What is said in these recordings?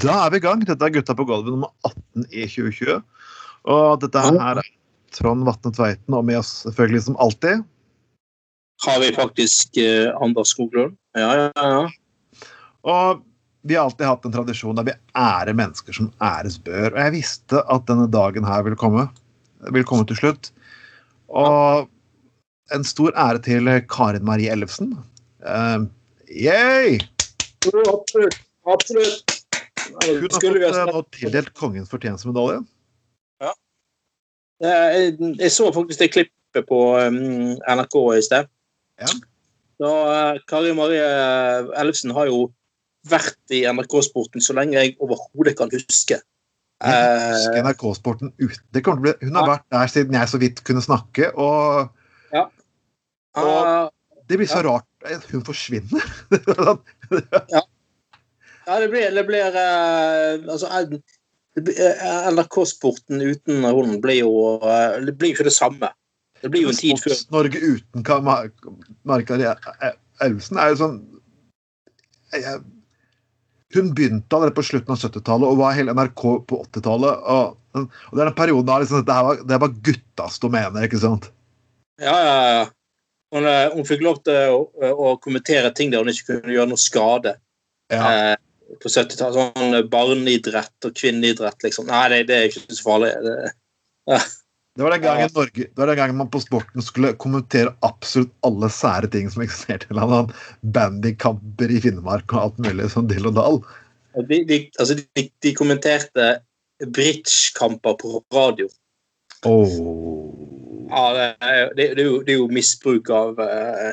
Da er vi i gang. Dette er Gutta på gulvet nummer 18 i 2020. Og dette her er Trond Vatne Tveiten, og med oss selvfølgelig som alltid. Har vi faktisk eh, Anders Skoglund? Ja, ja, ja. Og vi har alltid hatt en tradisjon der vi ærer mennesker som æres bør. Og jeg visste at denne dagen her ville komme. Vil komme til slutt. Og en stor ære til Karin Marie Ellefsen. Uh, yay! Absolutt. Absolutt. Hun har Skulle vi ha fått eh, tildelt Kongens fortjenstmedalje. Ja. Jeg, jeg så faktisk det klippet på um, NRK i sted. Ja. Så eh, Kari Marie Ellefsen har jo vært i NRK-sporten så lenge jeg overhodet kan huske. Jeg husker Eh, NRK-sporten ute. Hun har Ja. vært der siden jeg så vidt kunne snakke, og ah, det blir så Ja. rart at hun forsvinner. Sånn, ja, det blir, det blir eh, Altså, eh, eh, NRK-sporten uten hun blir jo Det blir jo ikke det samme. Det blir jo en tid før Sports-Norge uten Marka Elvesen er jo sånn jeg, Hun begynte allerede på slutten av 70-tallet og var hele NRK på 80-tallet. Og, og det er den perioden da liksom, det, var, det var guttas domene, ikke sant? Ja, ja, ja. Hun, hun fikk lov til å, å kommentere ting der hun ikke kunne gjøre noe skade. Ja. Eh, på 70-tallet. Sånn eh, barneidrett og kvinneidrett, liksom. Nei, det, det er ikke så farlig. Det, Det var Norge, det var den gangen man på sporten skulle kommentere absolutt alle sære ting som eksisterte. Eller annet bandykamper i Finnmark og alt mulig sånn dill og dall. de, de, altså, de, de kommenterte bridgekamper på radio. Oh. Ja, det, er- det, det, er jo, det er jo misbruk av, uh,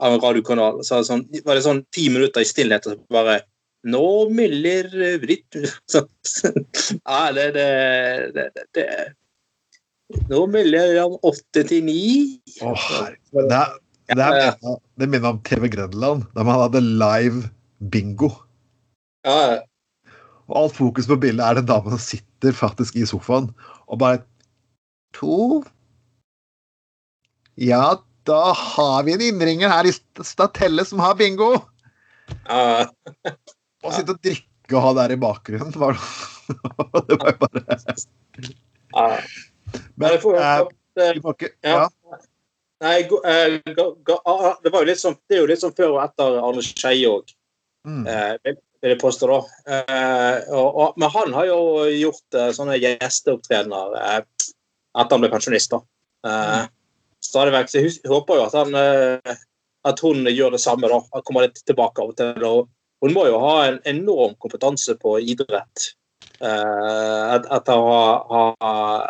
av en radiokanal. Så sånn, var det sånn ti minutter i stillhet, og så bare Nå myller vritt Ja, det, det, det, det, det Nå melder han åtte til ni. Det, er- er minner om TV Grenland, da man hadde live bingo. Ja, Og alt fokus på bildet er den damen som sitter faktisk i sofaen og bare To Ja, da har vi en innringer her i Statelle som har bingo! ja. Og sitte og drikke og ha det her i bakgrunnen. Var det var jo bare. Men eh, ikke Ja. Nei, eh, ga, ah, det, var jo litt sånn, det er jo litt sånn før og etter Arne Skeie òg, Mm. eh, vil jeg påstå. da. Eh, men han har jo gjort eh, sånne gjesteopptredener eh, etter han ble pensjonist. da. Eh, stadig vekk. Så jeg håper jo at, han, eh, at hun gjør det samme. da. Kommer litt tilbake av og til. og Hun må jo ha en enorm kompetanse på idrett. eh, et- etter å ha, ha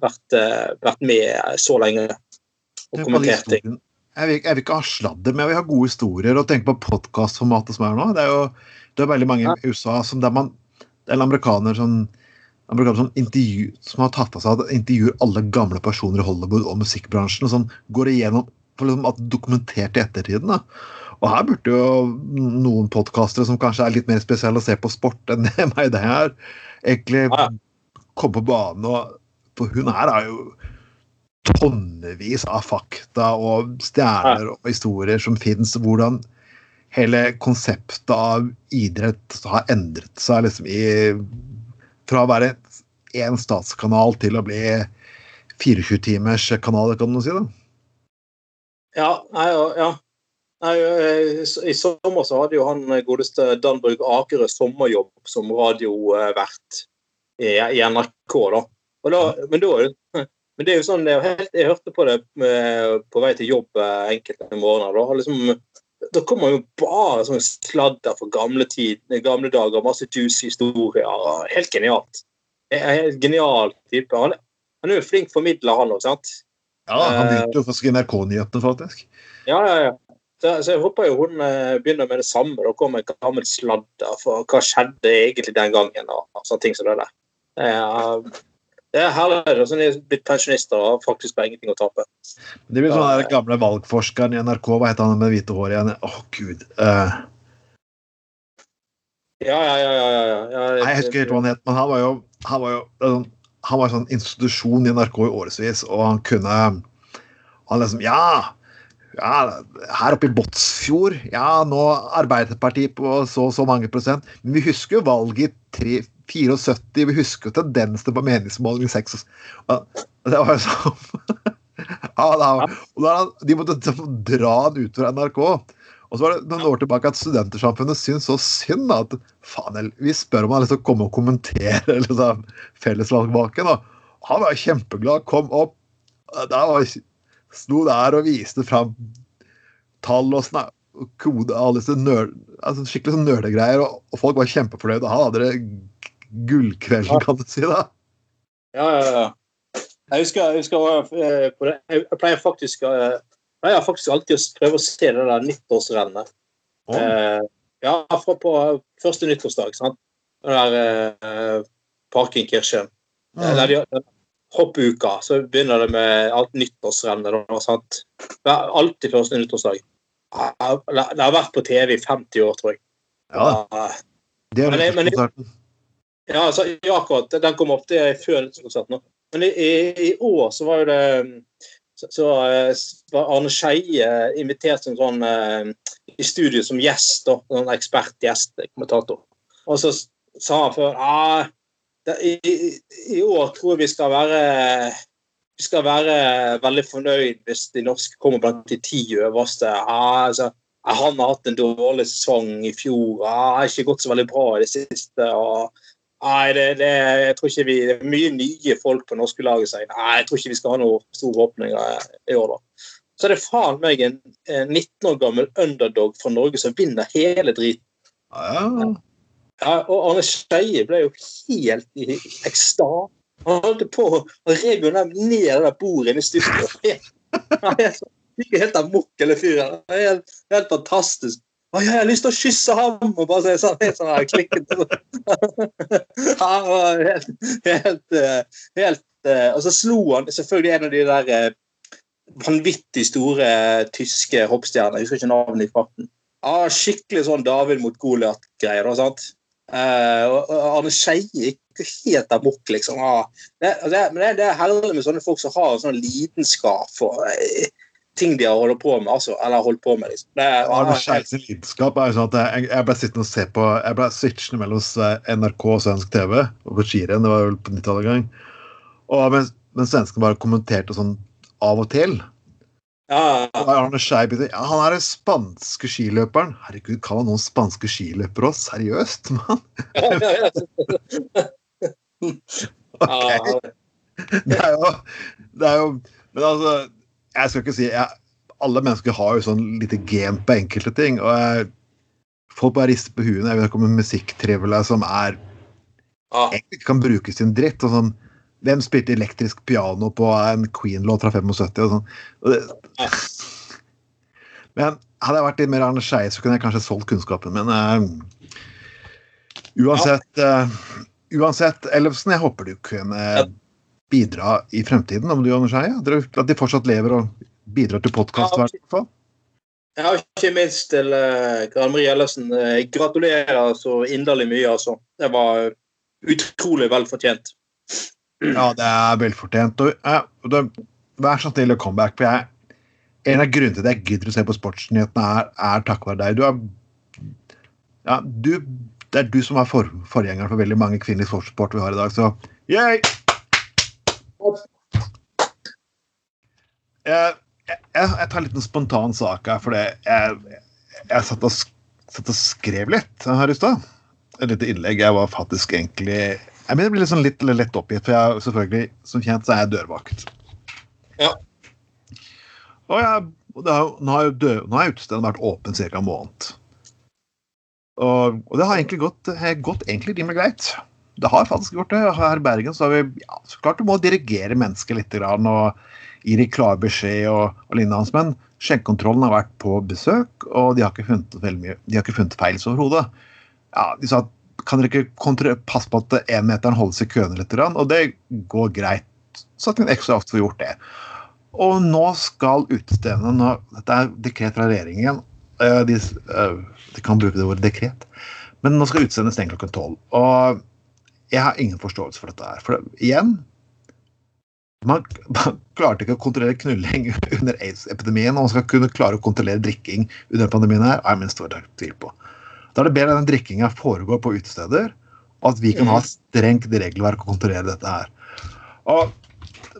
vært, eh, vært med så lenge og kommentert ting. Jeg vil, jeg vil ikke ha sladder, men jeg vil ha gode historier. Og tenke på podkastformatet som er nå. Det er jo det er veldig mange i USA som der man Eller amerikanere som amerikaner som, intervju, som har tatt av seg at intervjuer alle gamle personer i Hollywood og musikkbransjen. og sånn, Går igjennom for liksom at dokumentert i ettertiden. da. Og her burde jo noen podkastere som kanskje er litt mer spesialisert på sport enn det meg det er, egentlig Ja. komme på banen. og For hun her er jo tonnevis av fakta og stjerner og historier som fins. Hvordan hele konseptet av idrett har endret seg liksom i Fra å være én statskanal til å bli 24-timers kanal, kan du si. da. Ja, nei, ja, ja. I sommer så hadde jo han eh, godeste Danborg Akerø sommerjobb som radiovert i, i NRK. da. Da men, da, det- men det er jo sånn, helt, Jeg hørte på det eh, på vei til jobb eh, enkelte morgener. Da, liksom, da kommer jo bare sånn sladder fra gamle, tid, gamle dager. Masse juicy historier. Helt genialt. Helt Genial type. Han, han er jo flink formidler, han òg, sant? Ja, Han begynte jo faktisk i NRK-nyhetene, faktisk. Ja, ja, ja. Så, så jeg håper jo hun eh, begynner med det samme. Da kommer en gammel sladder for hva skjedde egentlig den gangen. og, og sånne ting som det der. Det er, det er herlig. Sånn de er blitt pensjonister og har faktisk bare ingenting å tape. Det blir sånn der gamle valgforskeren i NRK, hva heter han med hvite hår igjen? Åh, gud. Uh. Ja, ja, ja. ja, ja, ja. nei, jeg husker ikke hva han het, men han var jo, han var jo eh, han var en sånn institusjon i NRK i årevis, og han kunne Han liksom Ja! Ja, her oppe i Båtsfjord Ja, nå Arbeiderpartiet på så og så mange prosent. Men vi husker jo valget i 74. Vi husker jo tendensene på meningsmåling i 6. Det var jo sånn ja, da, og da, De måtte dra han ut fra NRK. Og så var det noen år tilbake at Studentersamfunnet syntes så synd at faen, vi spør om han liksom komme og kommentere liksom, fellesvalgvaken. Og han var jo kjempeglad, kom opp. Da var sto der og viste fram tall og snak, kode alle disse nerd, altså skikkelig sånn nerdegreier, og, og, folk var kjempefornøyde. Han hadde det gullkvelden, kan du si. da. Ja, ja, ja. Jeg husker, jeg, husker eh, jeg pleier faktisk, eh, jeg pleier faktisk alltid å prøve å se det der nyttårsrennet. Oh. Eh, ja, fra på første nyttårsdag. sant? Den der eh, Parkenkirchen. Mm. Der de, hoppuka, så begynner det med alt nyttårsrennet. Alltid første nyttårsdag. Det har vært på TV i 50 år, tror jeg. Ja, det er konserten. Ja, altså, ja, akkurat. Den kom opp det er før nyttårskonserten. Men i, i, i, år så var jo det så, så var Arne Skeie invitert som sånn uh, i studio som gjest. Da, sånn ekspertgjest, kommentator. Og så sa han før ah, i, i, år tror jeg vi skal være vi skal være veldig fornøyd hvis de norske kommer blant de ti øverste. Ah, altså, han har hatt en dårlig sesong i fjor. Ah, har ikke gått så veldig bra i det siste. Og, nei, det, det, jeg tror ikke vi, det er mye nye folk på norske lag. Nei, jeg tror ikke vi skal ha noen store åpninger i år. da. Så er det faen meg en 19 år gammel underdog fra Norge som vinner hele driten. Ja. Ja, og Arne Skeie ble jo helt i ekstase. Han holdt på å rev ned det der bordet inne i studio. Han gikk helt amok, hele fyren. Helt, helt fantastisk. Å, jeg har lyst til å kysse ham! Og bare sånn, helt sånn her klikket. Han var helt, helt, eh, helt eh, Og så slo han selvfølgelig en av de der eh, vanvittig store tyske hoppstjernene. Jeg husker ikke navnet i farten. Ja, skikkelig sånn David mot Goliat-greier. sant? Uh, og Arne Skeie gikk helt amok, liksom. Det, det, men det, det, er herlig med sånne folk som har sånn lidenskap for uh, ting de har holdt på med. Altså, eller holdt på med, liksom. Det, Arne Skeies lidenskap er jo sånn at jeg, jeg, ble sittende og se på Jeg ble switchende mellom NRK og svensk TV og på skirenn. Det var vel på 90-tallet en gang. Og mens, mens svenskene bare kommenterte sånn av og til ja. Arne Scheib, ja, han er den spanske skiløperen. Herregud, kan han noen spanske skiløpere òg? Seriøst, mann? okay. Det er, jo, det er jo Men altså, jeg skal ikke si jeg, Alle mennesker har jo sånn lite gen på enkelte ting. og jeg, Folk bare rister på huet. Jeg vet ikke om en musikktrivelig som er egentlig ikke kan brukes til en dritt. og sånn hvem spilte elektrisk piano på en Queen-låt fra 75? og sånn. Men hadde jeg vært litt mer Arne Skeie, så kunne jeg kanskje solgt kunnskapen min. Uh, uansett, uh, uansett Ellefsen, jeg håper du kunne bidra i fremtiden, om du, Arne Skeie. At de fortsatt lever og bidrar til podkast. Ja, har ikke minst til uh, Gran Marie Ellefsen. gratulerer så inderlig mye, altså. Det var utrolig velfortjent. Ja, det er velfortjent. Og, og det, vær så snill å komme back. For jeg, en av grunnene til at jeg gidder å se på sportsnyhetene, er, er takket være deg. Du er, ja, du, det er du som er for, forgjengeren for veldig mange kvinnelige sportssport vi har i dag, så yay! Jeg, jeg, jeg, tar en liten spontan sak her, for jeg, jeg, satt, og, satt og skrev litt her i stad. Et lite innlegg. Jeg var faktisk egentlig jeg blir litt, sånn litt lett oppgitt, for jeg selvfølgelig, som kjent så er jeg dørvakt. Ja. Og, jeg, har, nå har jo har utestedet vært åpen ca. en måned. Og, og, det har egentlig gått, har gått egentlig rimelig greit. Det har faktisk gjort det. Her i Bergen så har vi ja, så klart du må dirigere mennesket litt grann, og gi dem klar beskjed og, og lignende. hans, Men skjenkekontrollen har vært på besøk, og de har ikke funnet, veldig mye, de har ikke funnet feil overhodet. Ja, de sa at kan dere ikke passe på at énmeteren seg i køene litt? Og det går greit. Så at en ekstra ofte får gjort det. Og nå skal utestedene Dette er dekret fra regjeringen. Eh, de, eh, de, kan bruke det ordet dekret. Men nå skal utestedene stenge klokken tolv. Og jeg har ingen forståelse for dette her. For igjen man, man, klarte ikke å kontrollere knulling under aids-epidemien, og man skal kunne klare å kontrollere drikking under pandemien her, er min store tvil på. Da er det bedre at den drikkinga foregår på utesteder, og at vi kan ha strengt regelverk og kontrollere dette her. Og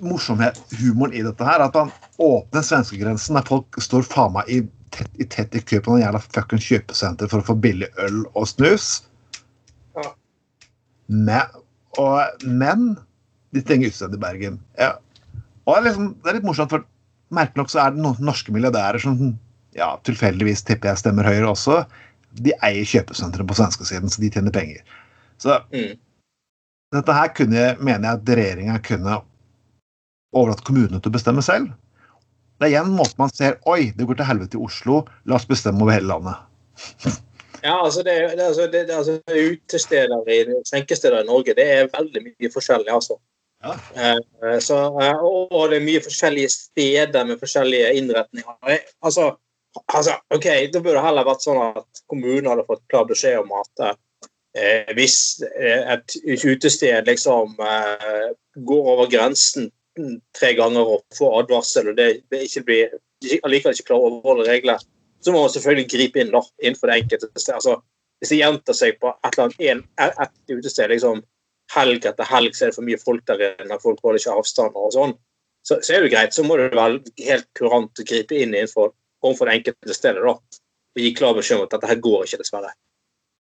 morsomhet, humoren i dette her, er at man åpner svenskegrensen der folk står faen meg i tett, i tett i kø på noen jævla fucking kjøpesenter for å få billig øl og snus. Men, og, men de trenger utested i Bergen. Ja. Og det er, liksom, det er litt morsomt, for merkelig nok så er det noen norske milliardærer som ja, tilfeldigvis tipper jeg stemmer Høyre også. De eier kjøpesenteret på svenskesiden, så de tjener penger. Så Mm. dette her kunne, mener jeg at regjeringa kunne overlatt kommunene til å bestemme selv. Det er igjen en måte man ser Oi, det går til helvete i Oslo. La oss bestemme over hele landet. Ja, altså det, det, altså, det, det, altså Utesteder i skjenkesteder i Norge, det er veldig mye forskjellig, altså. Ja. Eh, så, eh, og og det er mye forskjellige steder med forskjellige innretninger. Eh, Altså, altså, ok, Da burde det heller vært sånn at kommunen hadde fått klar beskjed om at eh, hvis eh, et utested liksom eh, går over grensen tre ganger og får advarsel, og det, det ikke blir, allikevel ikke klarer å overholde reglene, så må man selvfølgelig gripe inn da, innenfor det enkelte sted. Altså, hvis det gjentar seg på et eller annet en, et, utested, liksom helg etter helg, så er det for mye folk der inne, folk holder ikke avstand og sånn, så, så er det greit. Så må det være helt kurant å gripe inn innenfor overfor det enkelte stedet da, og gi klar beskjed om at dette her går ikke, dessverre.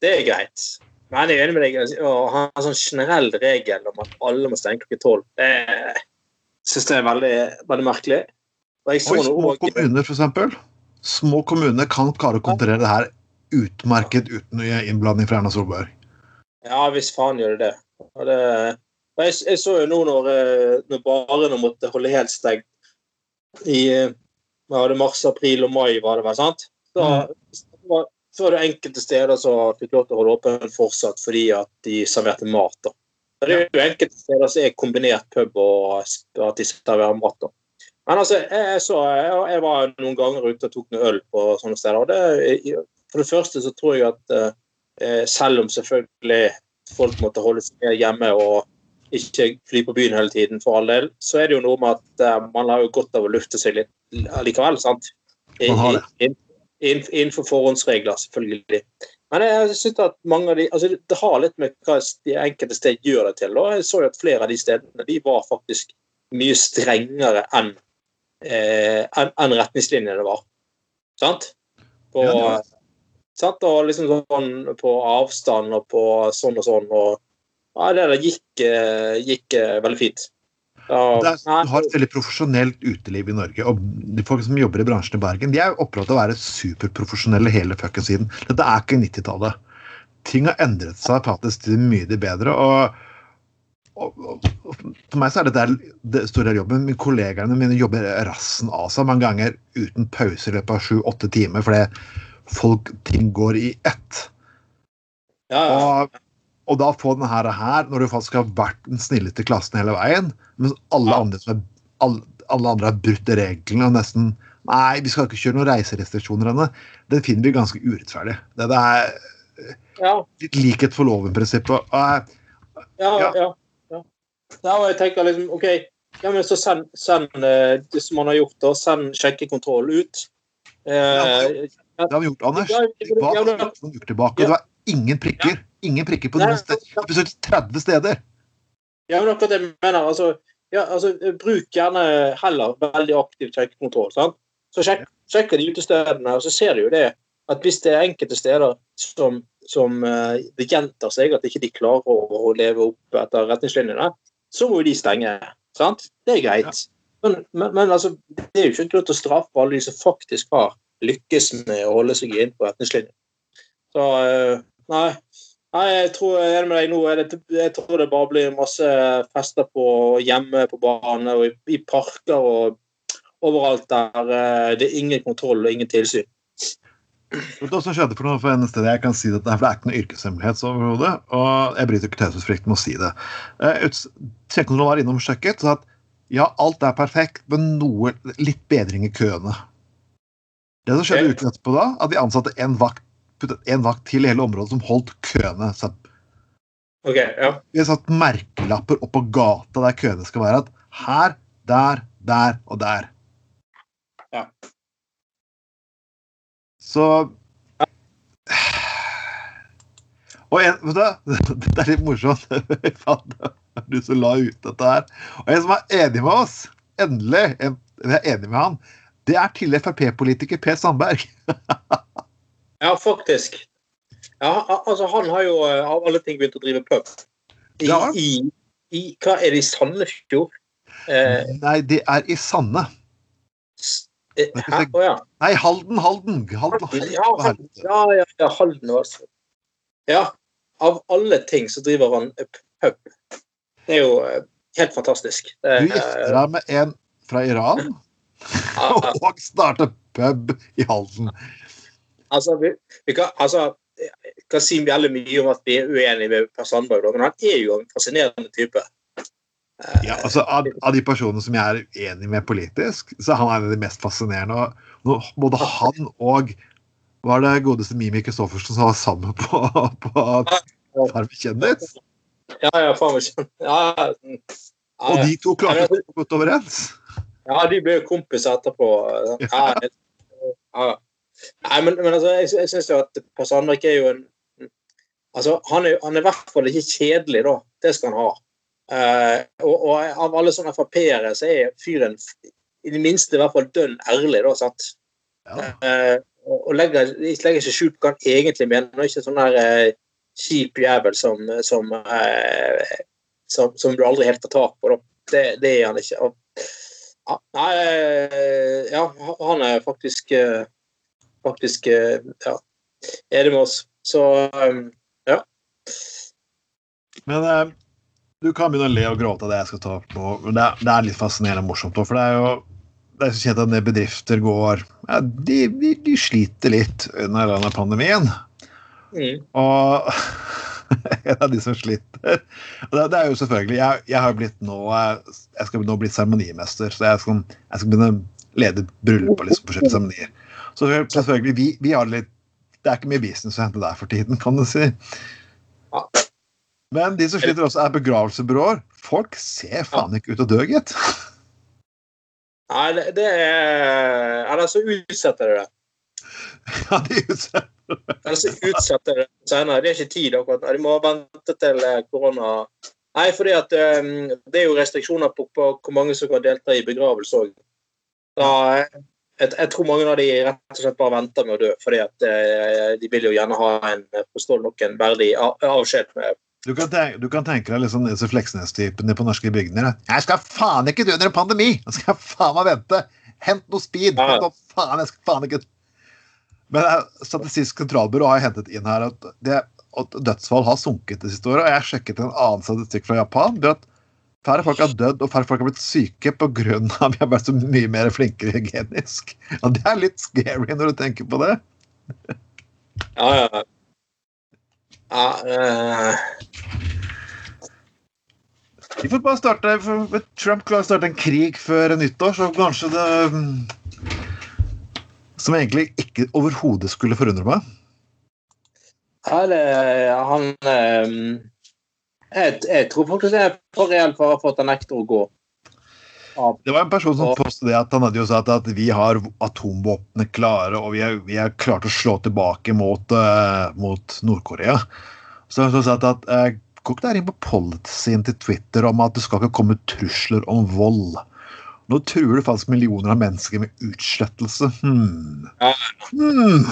Det er greit. Men jeg er enig med deg. Å ha en sånn generell regel om at alle må stenge klokken tolv, det syns jeg er veldig, veldig merkelig. Og Og i små og... kommuner, eksempel. Små kommuner kan klare å kontrollere det her utmerket uten innblanding fra Erna Solberg. Ja, hvis faen gjør det det. Og det og jeg, jeg så jo nå når, eh, når barene måtte holde helt stengt i eh, hadde mars, april og mai, var det vel, sant? Så, mm. så var det enkelte steder som fikk lov til å holde åpen fortsatt fordi at de serverte mat. da. Det er jo enkelte steder som er kombinert pub og at de serverer mat. da. Men altså, jeg, jeg, så, jeg, jeg var noen ganger ute og tok noe øl på sånne steder. og det, For det første så tror jeg at eh, selv om selvfølgelig folk måtte holde seg mer hjemme og ikke fly på byen hele tiden, for all del, så er det jo noe med at eh, man har jo godt av å lufte seg litt likevel. sant? Innenfor forhåndsregler, selvfølgelig. Men jeg synes at mange av de, altså det har litt med hva de enkelte steder gjør det til. Og jeg så jo at flere av de stedene de var faktisk mye strengere enn eh, enn en retningslinjene var. Sant? På, Ja, var- sant? Og liksom sånn på avstand og på sånn og sånn. og ja, Det der gikk, eh, gikk eh, veldig fint. Det er, du har et veldig profesjonelt uteliv i Norge. og de folk som jobber i bransjen i Bergen, de er opptatt av å være superprofesjonelle hele fuckings siden. Dette er ikke 90-tallet. Ting har endret seg faktisk til mye det bedre. og, For meg så er dette det store jobben. Min kollegaene mine jobber rassen av seg mange ganger uten pause i løpet av sju-åtte timer fordi folk, ting går i ett. ja, ja. Og, og da få denne her, når du faktisk har vært den snilleste klassen hele veien, mens alle Ja. andre, som er, alle, alle andre har brutt reglene og nesten Nei, vi skal ikke kjøre noen reiserestriksjoner ennå. Den finner vi ganske urettferdig. Det, det er ja. litt likhet for loven-prinsippet. og Ja, Ja. ja. ja. og jeg tenker liksom OK, ja, men så send, send eh, det som man har gjort, da. Send sjekkekontroll ut. Eh, Det har vi gjort, Anders. Vi for men- noen uker tilbake, det var ingen prikker. Ingen prikker på noen ja. Vi besøkte 30 steder. Ja, men akkurat det jeg mener. Altså, ja, altså, bruk gjerne heller veldig aktiv sjekkekontroll. sant? Så sjek, sjekker de utestedene, og så ser de jo det at hvis det er enkelte steder som, som uh, gjentar seg at ikke de klarer å, å leve opp etter retningslinjene, så må jo de stenge. sant? Det er greit. Men, men, men altså, det er jo ikke grunn til å straffe alle de som faktisk har lykkes med å holde seg inn på retningslinjene. Så uh, nei. Nei, jeg tror jeg er med deg nå. Det, jeg tror det bare blir masse fester på hjemme på bane og i, i parker og overalt der eh, det er ingen kontroll og ingen tilsyn. Vet du hva som skjedde for noe for en sted jeg kan si dette, for det er ikke noe yrkeshemmelighet overhodet, og jeg bryter ikke taushetsplikten med å si det. Eh, ut- var innom og sjekket, så at ja, alt er perfekt, men noe litt bedring i køene. Det som skjedde uken etterpå da, at de ansatte en vakt, puttet en vakt til i hele området som holdt køene. Så Ok, ja. vi har satt merkelapper opp på gata der køene skal være, at her, der, der og der. Ja. Så Og en, vet du, Det er litt morsomt. Du som la ut dette her. Og en som er enig med oss, endelig, en, jeg er enig med han, det er tidligere Frp-politiker Per Sandberg. Ja, faktisk. Ja, altså Han har jo eh, av alle ting begynt å drive pub. I, Ja. i, i Hva er det i Sandefjord? Eh, Nei, det er i Sande. eh? Å ja. Nei, Halden, Halden. Halden, Halden. Ja, Halden. ja, ja, ja, Halden også. Ja. Av alle ting så driver han pub. Det er jo eh, helt fantastisk. Du gifter deg med en fra Iran og starter pub i Halden. Altså, vi, vi kan, altså, jeg kan si veldig mye om at vi er uenige med Per Sandberg, men han er jo en fascinerende type. Eh, Ja, altså av, av de personene som jeg er uenig med politisk, så er han en av de mest fascinerende. Og både han og var det godeste Mimi Kristoffersen som var sammen på, på Farmen kjendis? Ja, ja, far meg kjent. Ja, ja, ja, Og de to klarte å komme godt overens. ja, de ble jo kompiser etterpå. Ja, ja. Nei, men, men altså, jeg, jeg syns jo at Per Sandvik er jo en Altså, han er, han er i hvert fall ikke kjedelig, da. Det skal han ha. Uh, og, og av alle sånne Frp-ere så er fyren i det minste i hvert fall dønn ærlig, da. sant? Ja. Uh, og og legger, legger ikke skjul på hva han egentlig mener. og Ikke sånn der uh, kjip jævel som, som, som, som du aldri helt tar tak på. Da. Det, det er han ikke. Og, ja, nei, ja, han er faktisk faktisk ja, er det med oss. Så ja. Men eh, du kan begynne å le og gråte av det jeg skal ta opp nå. Det, det er litt fascinerende og morsomt òg, for det er jo det er så kjent at bedrifter går ja, de, de, de sliter litt under denne pandemien. mm, Og en av de som sliter det, det er jo selvfølgelig Jeg, jeg har blitt nå Jeg skal nå bli seremonimester, så jeg skal, jeg skal begynne å lede bryllup og liksom forskjellige seremonier. Så selvfølgelig, vi, vi har litt Det er ikke mye business å hente der for tiden, kan du si. Men de som sliter også, er begravelsesbyråer. Folk ser faen ikke ut til å dø, gitt. Nei, det, det er Eller så utsetter de det. Ja, de utsetter. Eller så utsetter de det senere. Det er ikke tid akkurat nå. De må vente til eh, korona Nei, fordi at um, det er jo restriksjoner på, på hvor mange som kan delta i begravelse òg. Jeg, jeg tror mange av de rett og slett bare venter med å dø, fordi at eh, de vil jo gjerne ha en forståelig nok en verdig av- avskjed med Du kan, tenke, du kan tenke deg liksom disse Fleksnes-typene på norske bygder. Jeg skal faen ikke dø under en pandemi! Jeg skal faen meg vente! Hent noe speed! Ja. Opp, faen, jeg skal faen ikke Men eh, Statistisk sentralbyrå har hentet inn her at, det, at dødsfall har sunket det siste året. Og jeg sjekket en annen statistikk fra Japan. Det at Færre folk har dødd, og færre folk har blitt syke pga. at vi har vært så mye mer flinkere hygienisk. Og det er litt scary når du tenker på det. Ja, ja. ja uh... Vi får bare starte Trump klarer å starte en krig før nyttår, så kanskje det mm, Som egentlig ikke overhodet skulle forundre meg. ja, det, han eh, jeg, jeg tror faktisk det er for reell fare for at han nekter å gå. Det var en person som det at han hadde jo sagt at vi har atomvåpnene klare, og vi har, vi klart å slå tilbake mot, uh, mot Nord-Korea. Så han sa at uh, Gå ikke der inn på policyen til Twitter om at det skal ikke komme trusler om vold. Nå truer du faktisk millioner av mennesker med utslettelse. Hmm. Ja. Hmm.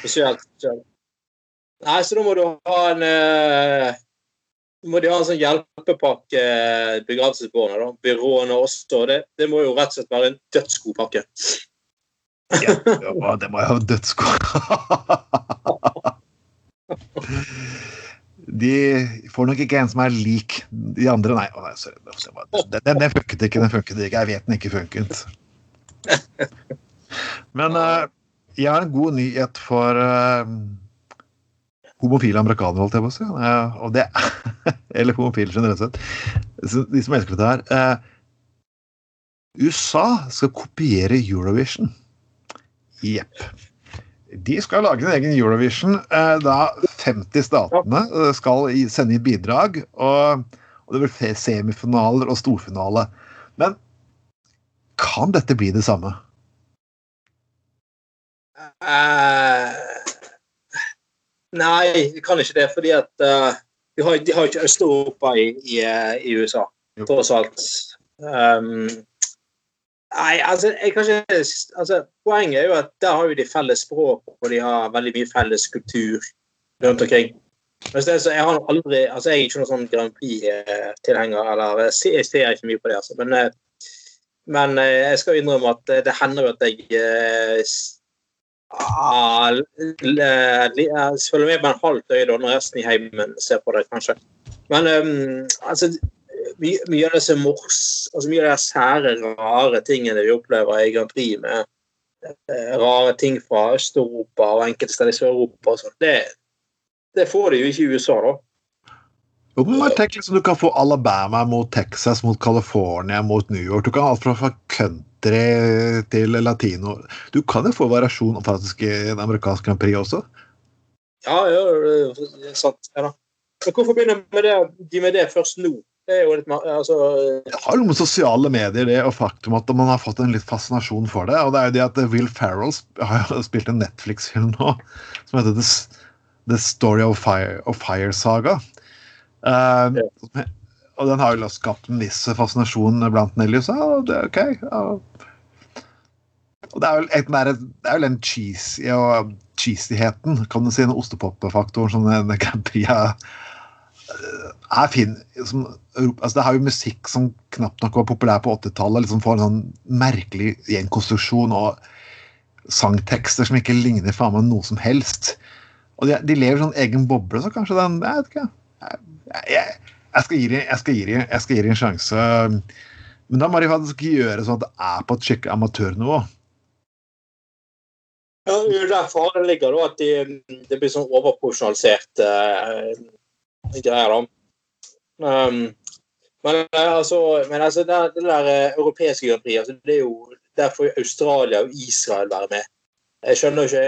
Spesielt. spesielt. Nei, så da må du ha en eh, må de ha en sånn hjelpepakke, eh, da, Byråene også. Det, det må jo rett og slett være en dødsgod pakke. Ja, det må jeg ha dødsgod De får nok ikke en som er lik de andre. Nei, å nei sorry. Den, den, den funket ikke. Den funket ikke. Jeg vet den ikke funket. Men uh, jeg har en god nyhet for eh, homofile amerikanere, holdt jeg på å si. Og det, eller homofile generelt sett. De som elsker dette her. eh, USA skal kopiere Eurovision. Jepp. De skal lage en egen Eurovision. eh, Da 50 statene eh, skal sende inn bidrag. Og det blir semifinaler og storfinale. Men kan dette bli det samme? Uh, nei, vi kan ikke det, fordi at uh, de, har, de har ikke Øst-Europa i, i, i, USA, tross alt. Um, nei, altså, jeg kan ikke altså, Poenget er jo at der har jo de felles språk, og de har veldig mye felles kultur rundt omkring. Men det, jeg har aldri, altså jeg er ikke noen sånn Grand Prix-tilhenger, eller jeg ser ikke mye på det. altså, Men, eh, men jeg skal innrømme at det hender jo at jeg Ah, følger med på en halvt øye når resten i heimen ser på det, kanskje. Men um, altså, mye, mye, av disse mors, altså mye av de sære, rare tingene vi opplever i Grand Prix, med uh, rare ting fra Øst-Europa og enkelte steder i Sør-Europa, det, det får de jo ikke i USA, da. Jo, men tenk liksom, Du kan få Alabama mot Texas, mot California, mot New York. Du kan ha alt fra, fra country til latino. Du kan jo få variasjon faktisk i en amerikansk Grand Prix også? Ja, ja, det er sant. Ja, da. Men hvorfor begynner med det, de med det først nå? Det er jo litt altså... Det har jo med sosiale medier det, og faktum at man har fått en litt fascinasjon for det. Og det er jo det at Will Ferrell har spilt en Netflix-film nå som heter The, The Story of Fire, of Fire Saga. Uh, ja. Og den har jo skapt en viss fascinasjon blant en del i Og det er ok. Ja. Og det er vel, det er, vel den cheesy og cheesyheten, kan du si, den ostepop-faktoren som den Grand Prix er, er fin. Som, altså det har jo musikk som knapt nok var populær på 80-tallet. Liksom får en sånn merkelig gjenkonstruksjon og sangtekster som ikke ligner faen meg noe som helst. Og de, de lever i sånn egen boble, så kanskje den Jeg vet ikke. Jeg, jeg, jeg skal gi dem, dem en sjanse. Men da må de faktisk gjøre sånn at det er på et skikkelig amatørnivå. Ja, det er der faren ligger, da, at de, det blir sånn overprofesjonalisert uh, greier. da. Um, men altså, men altså det, det der uh, europeiske Grand Prix, altså, det er jo derfor Australia og Israel være med. Jeg skjønner ikke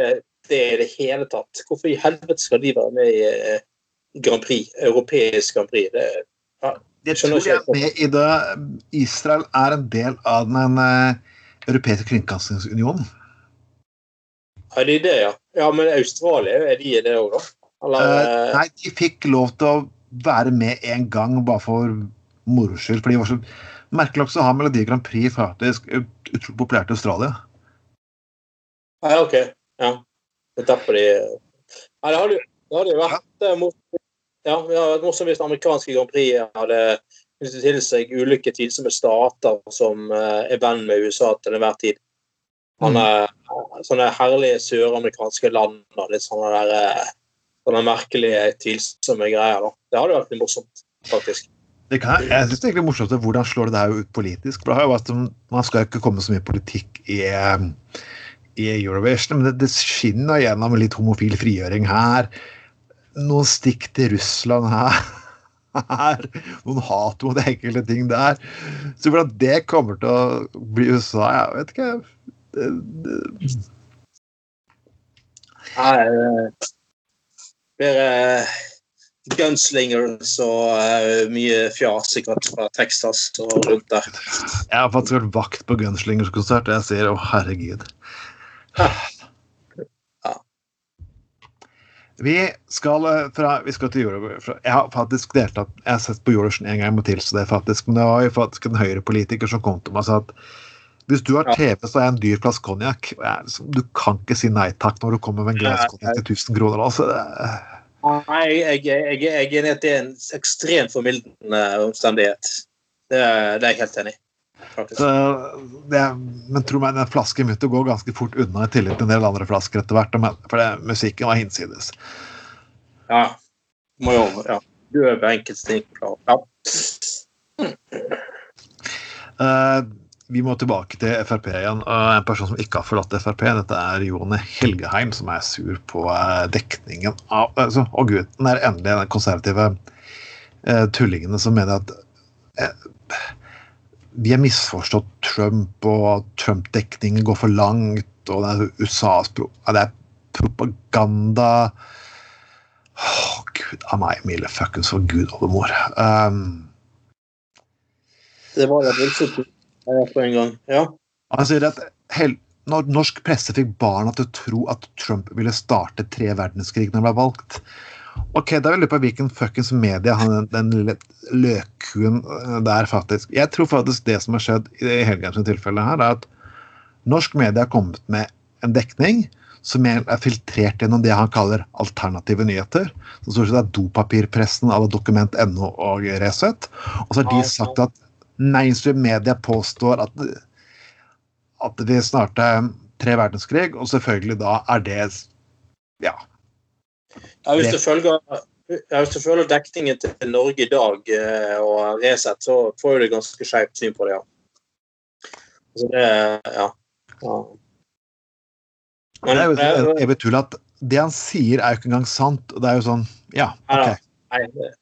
det i det hele tatt. Hvorfor i helvete skal de være med i uh, Grand Prix, europeisk Grand Prix. Det, ja, det tror jeg er med i det. Israel er en del av den uh, europeiske kringkastingsunionen. Er de det, ja? Ja, Men Australia, er de det òg, da? Eller, uh, nei, de fikk lov til å være med en gang, bare for moro skyld. For de var så Merkelig nok så har Melodi Grand Prix faktisk utrolig populært i Australia. Ja, OK. Ja. Det tapper de Nei, det hadde jo vært ja. mot ja, det hadde vært morsomt hvis det amerikanske Grand Prix hadde knyttet til seg ulike tvilsomme stater som eh, er venn med USA til enhver tid. Sånne, mm. sånne herlige søramerikanske land og litt sånne, der, eh, sånne merkelige, tvilsomme greier. Da. Det hadde vært litt morsomt, faktisk. Kan, jeg synes det er morsomt hvordan slår det her ut politisk. for det har jo vært Man skal ikke komme så mye politikk i, eh, i Eurovision, men det, det skinner gjennom litt homofil frigjøring her noen stikk til Russland her. her. Noen hat mot enkelte ting der. Så hvordan det kommer til å bli USA, jeg vet ikke. Det, det... Nei, det blir uh, gunslingers og uh, mye fjas sikkert fra Texas og rundt der. Jeg har faktisk vært vakt på Gunslingers-konsert, og jeg sier å, herregud. Vi skal, eh, fra, vi skal til Eurovision. Jeg har faktisk deltatt Jeg har sett på Eurovision en gang til, så det faktisk, men det var jo faktisk en høyrepolitiker som kom til meg og sa at hvis du har TV, så er jeg en dyr plass konjakk. Du kan ikke si nei takk når du kommer med en glass konjakk til 1000 kroner. altså. Nei, jeg, jeg, jeg, er enig i at det er en ekstremt formildende omstendighet. Det, det er jeg helt enig i. Så det, men tro meg, den flasken begynte å gå ganske fort unna, i tillegg til en del andre flasker etter hvert. For det, musikken var hinsides. Ja. Må jo ja. gjøre enkelte ting. Ja. Uh, vi må tilbake til Frp igjen. Uh, en person som ikke har forlatt Frp, dette er Jone Helgeheim, som er sur på uh, dekningen av altså, oh, gud, den er endelig den konservative tullingene som mener at vi har misforstått Trump, og Trump-dekningen går for langt, og det er USAs det er propaganda oh, gud av meg, milde fuckings for gud oldemor. Um, Det var det voldsomt på en gang. Ja. Han sier at hel, når norsk presse fikk barna til å tro at Trump ville starte tre verdenskrig når han ble valgt Ok, da vil jeg lure på hvilken fuckings media han, den lille løkkuen eh, der faktisk Jeg tror faktisk det som har skjedd i Helgheims tilfelle her, er at norsk media har kommet med en dekning som er filtrert gjennom det han kaller alternative nyheter. Som stort sett er dopapirpressen av dokument.no og Resett. Og så har de sagt at mainstream media påstår at, at vi snart er tre verdenskrig, og selvfølgelig da er det ja. Ja hvis, du følger, ja, hvis du følger dekningen til Norge i dag eh, og Resett, så får du ganske skjevt syn på det, ja. Så det, ja. ja. Men, det er jo evig tull at det han sier, er jo ikke engang sant. og Det er jo sånn Ja, OK. Nei,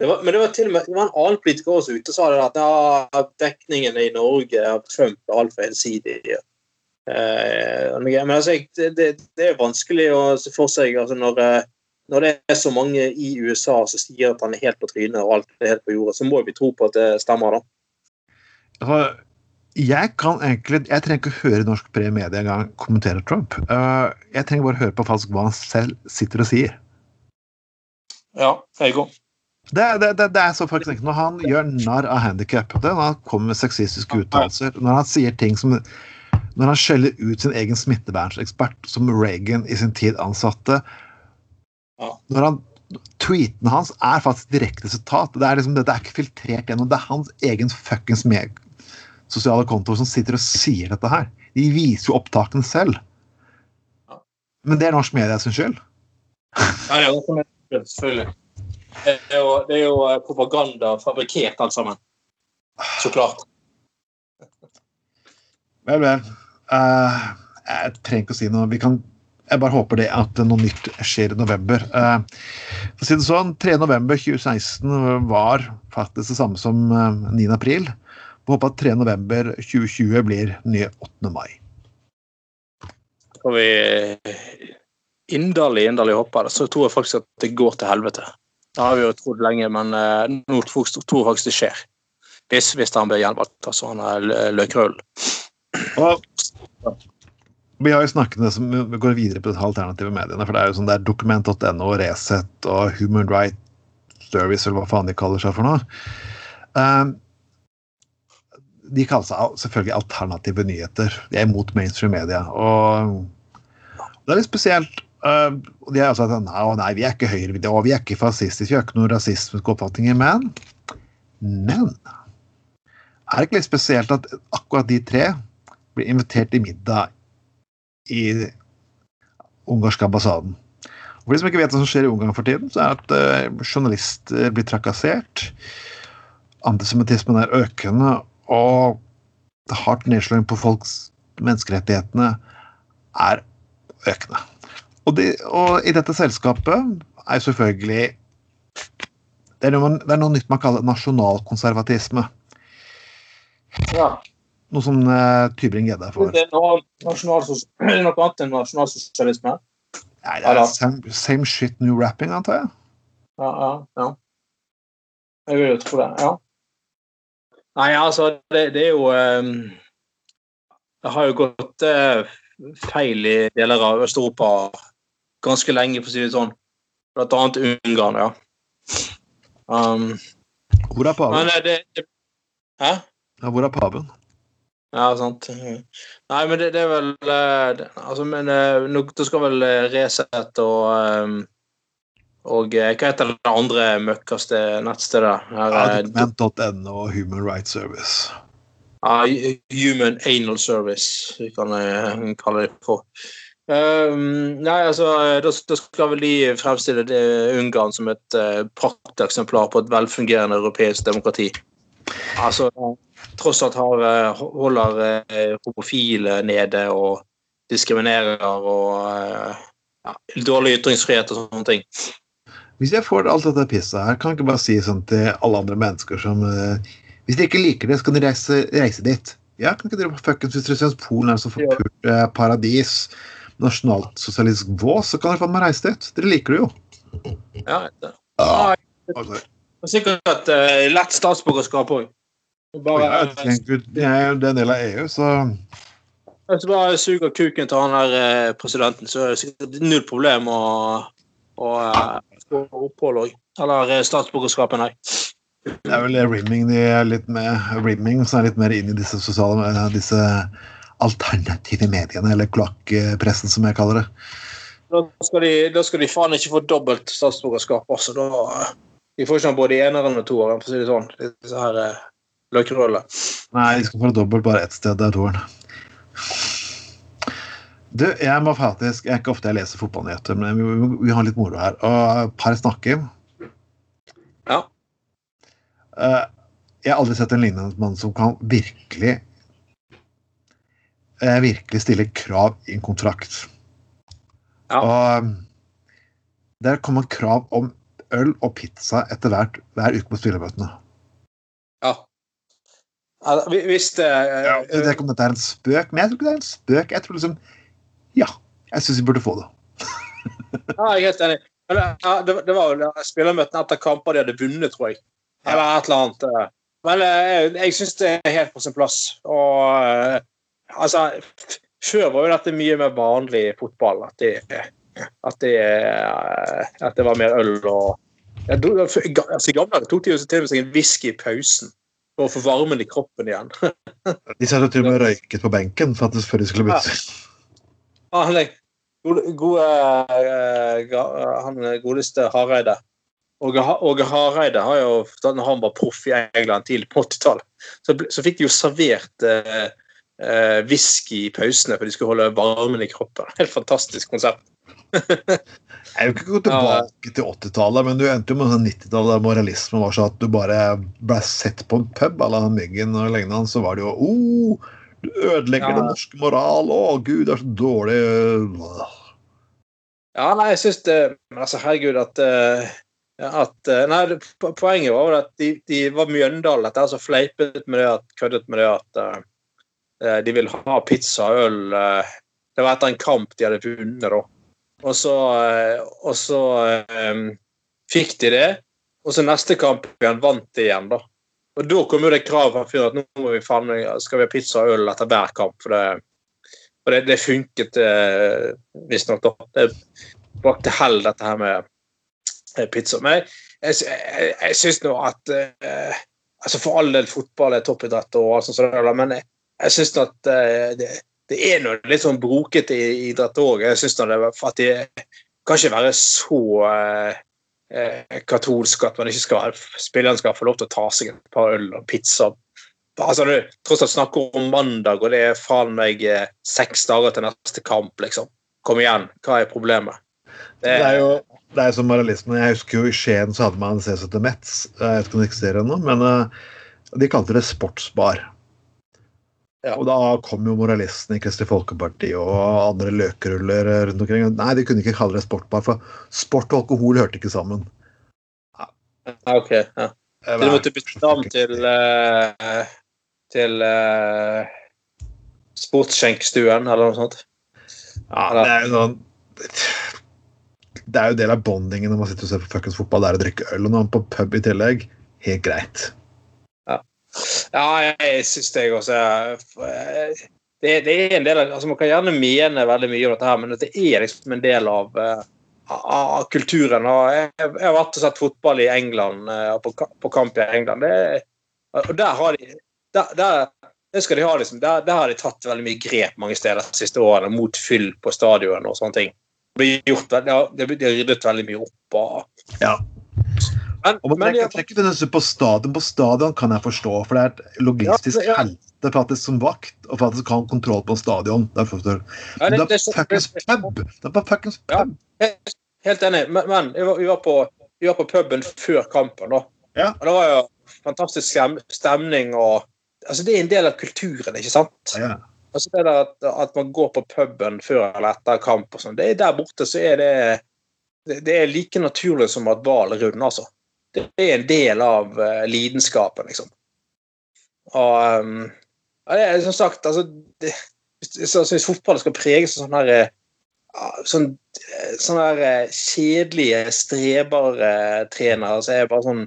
det var, men det var til og med det var en annen politiker også ute og sa det at ja, dekningen i Norge av Trump er altfor ensidig. Eh, men altså, det, det, det, er vanskelig å se for seg altså, når, eh, når, det er så mange i USA som sier at han er helt på trynet og alt er helt på jorda, så må vi tro på at det stemmer, da. Altså, jeg kan egentlig, jeg trenger ikke å høre norsk pre media engang kommentere Trump. Uh, jeg trenger bare å høre på falsk hva han selv sitter og sier. Ja, jeg òg. Det, det, det, det, er så faktisk Når han gjør narr av handikap, når han kommer med sexistiske uttalelser, når han sier ting som Når han skjeller ut sin egen smittevernsekspert, som Reagan i sin tid ansatte ja. Når han Tweetene hans er faktisk direkte sitat. Det er liksom, dette er ikke filtrert gjennom. Det er hans egen fuckings sosiale kontoer som sitter og sier dette her. De viser jo opptakene selv. Men det er norsk media sin skyld. Ja, det er selvfølgelig. Det er, jo, det er jo eh, propaganda fabrikkert, alt sammen. Så klart. Vel, vel. Uh, jeg trenger ikke å si noe. Vi kan, jeg bare håper det at noe nytt skjer i november. Uh, for å si det sånn, 3.11.2016 var faktisk det samme som uh, 9.4. Vi håper at 3.11.2020 blir nye 8. mai. Skal vi inderlig, inderlig håpe det, så tror jeg faktisk at det går til helvete. Det har vi jo trodd lenge, men nå tror jeg faktisk det skjer. Hvis, hvis han blir gjenvalgt. Altså han er løkrøll. Vi har jo snakket om som vi går videre på de alternative mediene. for Det er jo sånn det er dokument.no, Resett og Human Rights Service, eller hva faen de kaller seg for noe. Um, de kaller seg selvfølgelig alternative nyheter. De er imot mainstream media. Og det er litt spesielt. Uh, de er altså at nei, nei, vi er ikke høyre, vi er ikke fascistiske, vi har ikke noen rasistiske oppfatninger. Men, men er det ikke litt spesielt at akkurat de tre blir invitert i middag i ungarske ambassaden? Og for de som ikke vet hva som skjer i Ungarn for tiden, så er det at uh, journalister blir trakassert. Antisemittismen er økende, og det hardt nedslåing på folks menneskerettighetene er økende. Og, de, og, i dette selskapet er selvfølgelig det er, noe, det er noe nytt man kaller nasjonalkonservatisme. Ja. Noe som uh, Tybring-Gjedde er for. Det er noe, er noe annet enn nasjonalsosialisme? Nei, det er same, same, shit new rapping, antar jeg. Ja, ja, ja. Jeg vil jo tro det. Ja. Nei, altså, det, det er jo um, Det har jo gått uh, feil i deler av Øst-Europa ganske lenge, for å si det sånn. Blant annet Ungarn, ja. Um, hvor er paven? Men, eh, det, det, hæ? Ja, hvor er paven? Ja, sant. Nei, men det, det er vel det, Altså, men nå det skal vel Resett og um, og eh, hva heter det andre møkkaste nettstedet? Her, ja, Dokument.no og Human Rights Service. Ja, Human Anal Service, vi kan kalle det for. Um, nei, altså, da, da, skal vel de fremstille det, Ungarn som et uh, prakteksemplar på et velfungerende europeisk demokrati. Altså, tross alt har, holder uh, homofile nede og diskriminerer og uh, ja, dårlig ytringsfrihet og sånne ting. Hvis jeg får alt dette pisset her, kan jeg ikke bare si sånn til alle andre mennesker som Hvis de ikke liker det, så kan de reise, reise dit. Ja, kan ikke dere fuckings Hvis dere syns Polen er så forpult uh, paradis, nasjonalsosialistisk vås, så kan dere faen meg reise dit. Dere liker det jo. Ja, det. Ah, det er sikkert uh, lett statsborgerskap òg. Bare, det er jo en del av EU, så Hvis du bare suger kuken til han der eh, presidenten, så er det sikkert null problem å, å eh, få opphold òg. Eller eh, statsborgerskapet, nei. Det er vel rimming de er litt med rimming som er litt mer inn i disse sosiale disse alternative mediene, eller kloakkpressen, som jeg kaller det. Da skal, de, da skal de faen ikke få dobbelt statsborgerskap også. Da, de får ikke både eneren og toeren, for å si det sånn. Disse her eh. Nei, de skal få dobbelt bare ett sted. Det er toeren. Du, jeg må faktisk Jeg er ikke ofte jeg leser fotballnyheter, men vi, vi, vi har litt moro her. Og par snakker. Ja. Uh, jeg har aldri sett en lignende mann som kan virkelig uh, Virkelig stille krav i en kontrakt. Ja. Og der kommer krav om øl og pizza etter hvert hver uke på spillermøtene. Altså, Hvis det ja. Jeg vet ikke om dette er en spøk, men jeg tror ikke det er en spøk. Jeg tror liksom Ja, jeg syns vi burde få det. Ja, jeg er helt enig. Det, var jo spillermøtene etter kamper de hadde vunnet, tror jeg. Eller et eller annet. eh. Men eh, jeg, jeg syns det er helt på sin plass. Og eh, altså Før var jo dette mye mer vanlig i fotball. At det, at det, eh, at det var mer øl og altså, I gamle dager tok de jo til og med seg en whisky i pausen for å få varmen i kroppen igjen. De satt til og med røyket på benken at før de skulle bytte. Ah, nei. Gode, gode eh, Han godeste Hareide. Åge Ha- Hareide har jo, da han var proff i England tidlig på 80-tallet, så, så fikk de jo servert eh, eh, whisky i pausene for de skulle holde varmen i kroppen. Helt fantastisk konsept. Jeg vil ikke gå tilbake til 80-tallet, men du endte jo med sånn 90-tallet der moralismen var sånn at du bare ble sett på en pub à la Myggen og lignende, så var det jo oh, du ødelegger Ja. den norske moral, å gud, det er så dårlig øh. Ja, nei, jeg syns det Men altså, herregud, at eh, at, eh, nei, Poenget var vel at de, de var Mjøndalen. Dette så fleipet med det at, køddet med det at de vil ha pizza og øl. det var etter en kamp de hadde vunnet, da. Og så, eh, og så um, fikk de det. Og så neste kamp igjen vant de igjen, da. Og da kom jo det kravet fra fyren at nå må vi faen, skal vi ha pizza og øl etter hver kamp. For det, for det, det funket eh, visstnok, da. Det brakte hell, dette her med eh, pizza. Men jeg, jeg, jeg, syns nå at eh, altså For all del, fotball er toppidrett, og alt sånt, men jeg, jeg syns at eh, det, det er noe litt sånn brokete i idrett òg. Jeg syns det at de kan ikke være så eh, eh, katolsk at man ikke skal spilleren skal få lov til å ta seg et par øl og pizza. Altså, du tross alt snakker om mandag, og det er faen meg eh, seks dager til neste kamp, liksom. Kom igjen, hva er problemet? Det er jo det er som moralismen. Jeg husker jo i Skien så hadde man CCT Metz. Jeg vet ikke om det eksisterer ennå, men uh, de kalte det sportsbar. Ja. Og da kom jo moralistene i Kristelig Folkeparti og andre løkruller rundt omkring. Nei, de kunne ikke kalle det sportbar, for sport og alkohol hørte ikke sammen. Ja, ok, ja. Så du måtte bytte navn til uh, til uh, Sportsskjenkstuen, eller noe sånt? Ja, det er jo sånn Det er jo del av bondingen når man sitter og ser på fuckings fotball, det er å drikke øl. Og når man er på pub i tillegg, helt greit. Ja, jeg syns det også er det, det er en del av, altså Man kan gjerne mene veldig mye om dette, her, men det er liksom en del av, eh, av kulturen. Jeg, jeg har vært og sett fotball i England, eh, på, på kamp i England. Det, og der har de der, der, de ha liksom, der, der har de tatt veldig mye grep mange steder de siste årene mot fyll på stadion og sånne ting. Det har det er ryddet veldig mye opp. Og, Ja. Men, Og man trekker, trekker nødvendigvis på stadion. På stadion kan jeg forstå, for det er et logistisk Ja, ja. helvete faktisk som vakt, og faktisk ha kontroll på en stadion. Det er, ja, det- det det- er fuckings pub! Det er bare fuckings Ja. pub! Helt, helt enig, men, men vi, var, vi, var på, vi var på puben før kampen. da. Ja. Og Det var jo fantastisk stemning. og altså Det er en del av kulturen, ikke sant? Ja. Altså det der at, at man går på puben før eller etter kamp og sånn, det er der borte så er det det, det er like naturlig som at hval er rund, altså. Det er en del av uh, lidenskapen, liksom. Og um, ja, det er som sagt, altså det, hvis, så, så hvis fotballen skal preges av sånne her eh, sånn, eh, sånne her kjedelige strebertrenere, så er det bare sånn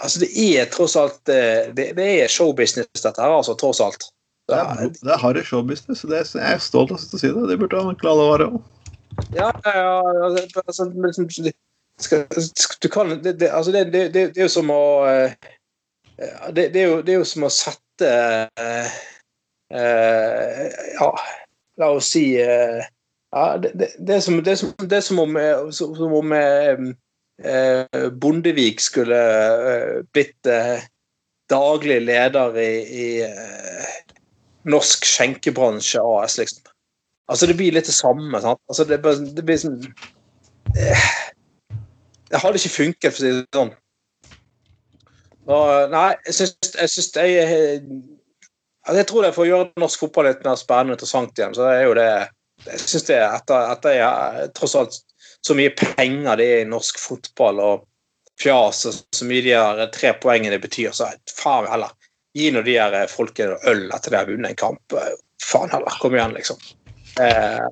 Altså, det er tross alt Det, det er showbusiness, dette her, altså, tross alt. Det er, det er harry showbusiness. Det er, jeg er stolt av å si det. Det burde han klare å være òg. Ja, ja, altså, liksom, skal, du kan, det, det, altså det, det, er jo som å det, er jo, det er jo som å sette uh, uh, Ja, la oss si uh, ja, det, er som, det, er som, det er som om, som om Bondevik skulle blitt daglig leder i, i Norsk skjenkebransje AS, liksom. Altså, det blir litt det samme. sant? Altså, det, det blir sånn eh, Det hadde ikke funket, for å si det sånn. Og, nei, jeg syns jeg, synes jeg, jeg, jeg tror det å gjøre norsk fotball litt mer spennende og interessant igjen. så det er jo det Jeg syns det etter, etter tross alt så mye penger det er i norsk fotball, og fjas og så mye de her tre poengene betyr, så faen heller. Gi nå de her folkene øl etter de har vunnet en kamp. Faen heller. Kom igjen, liksom. Eh,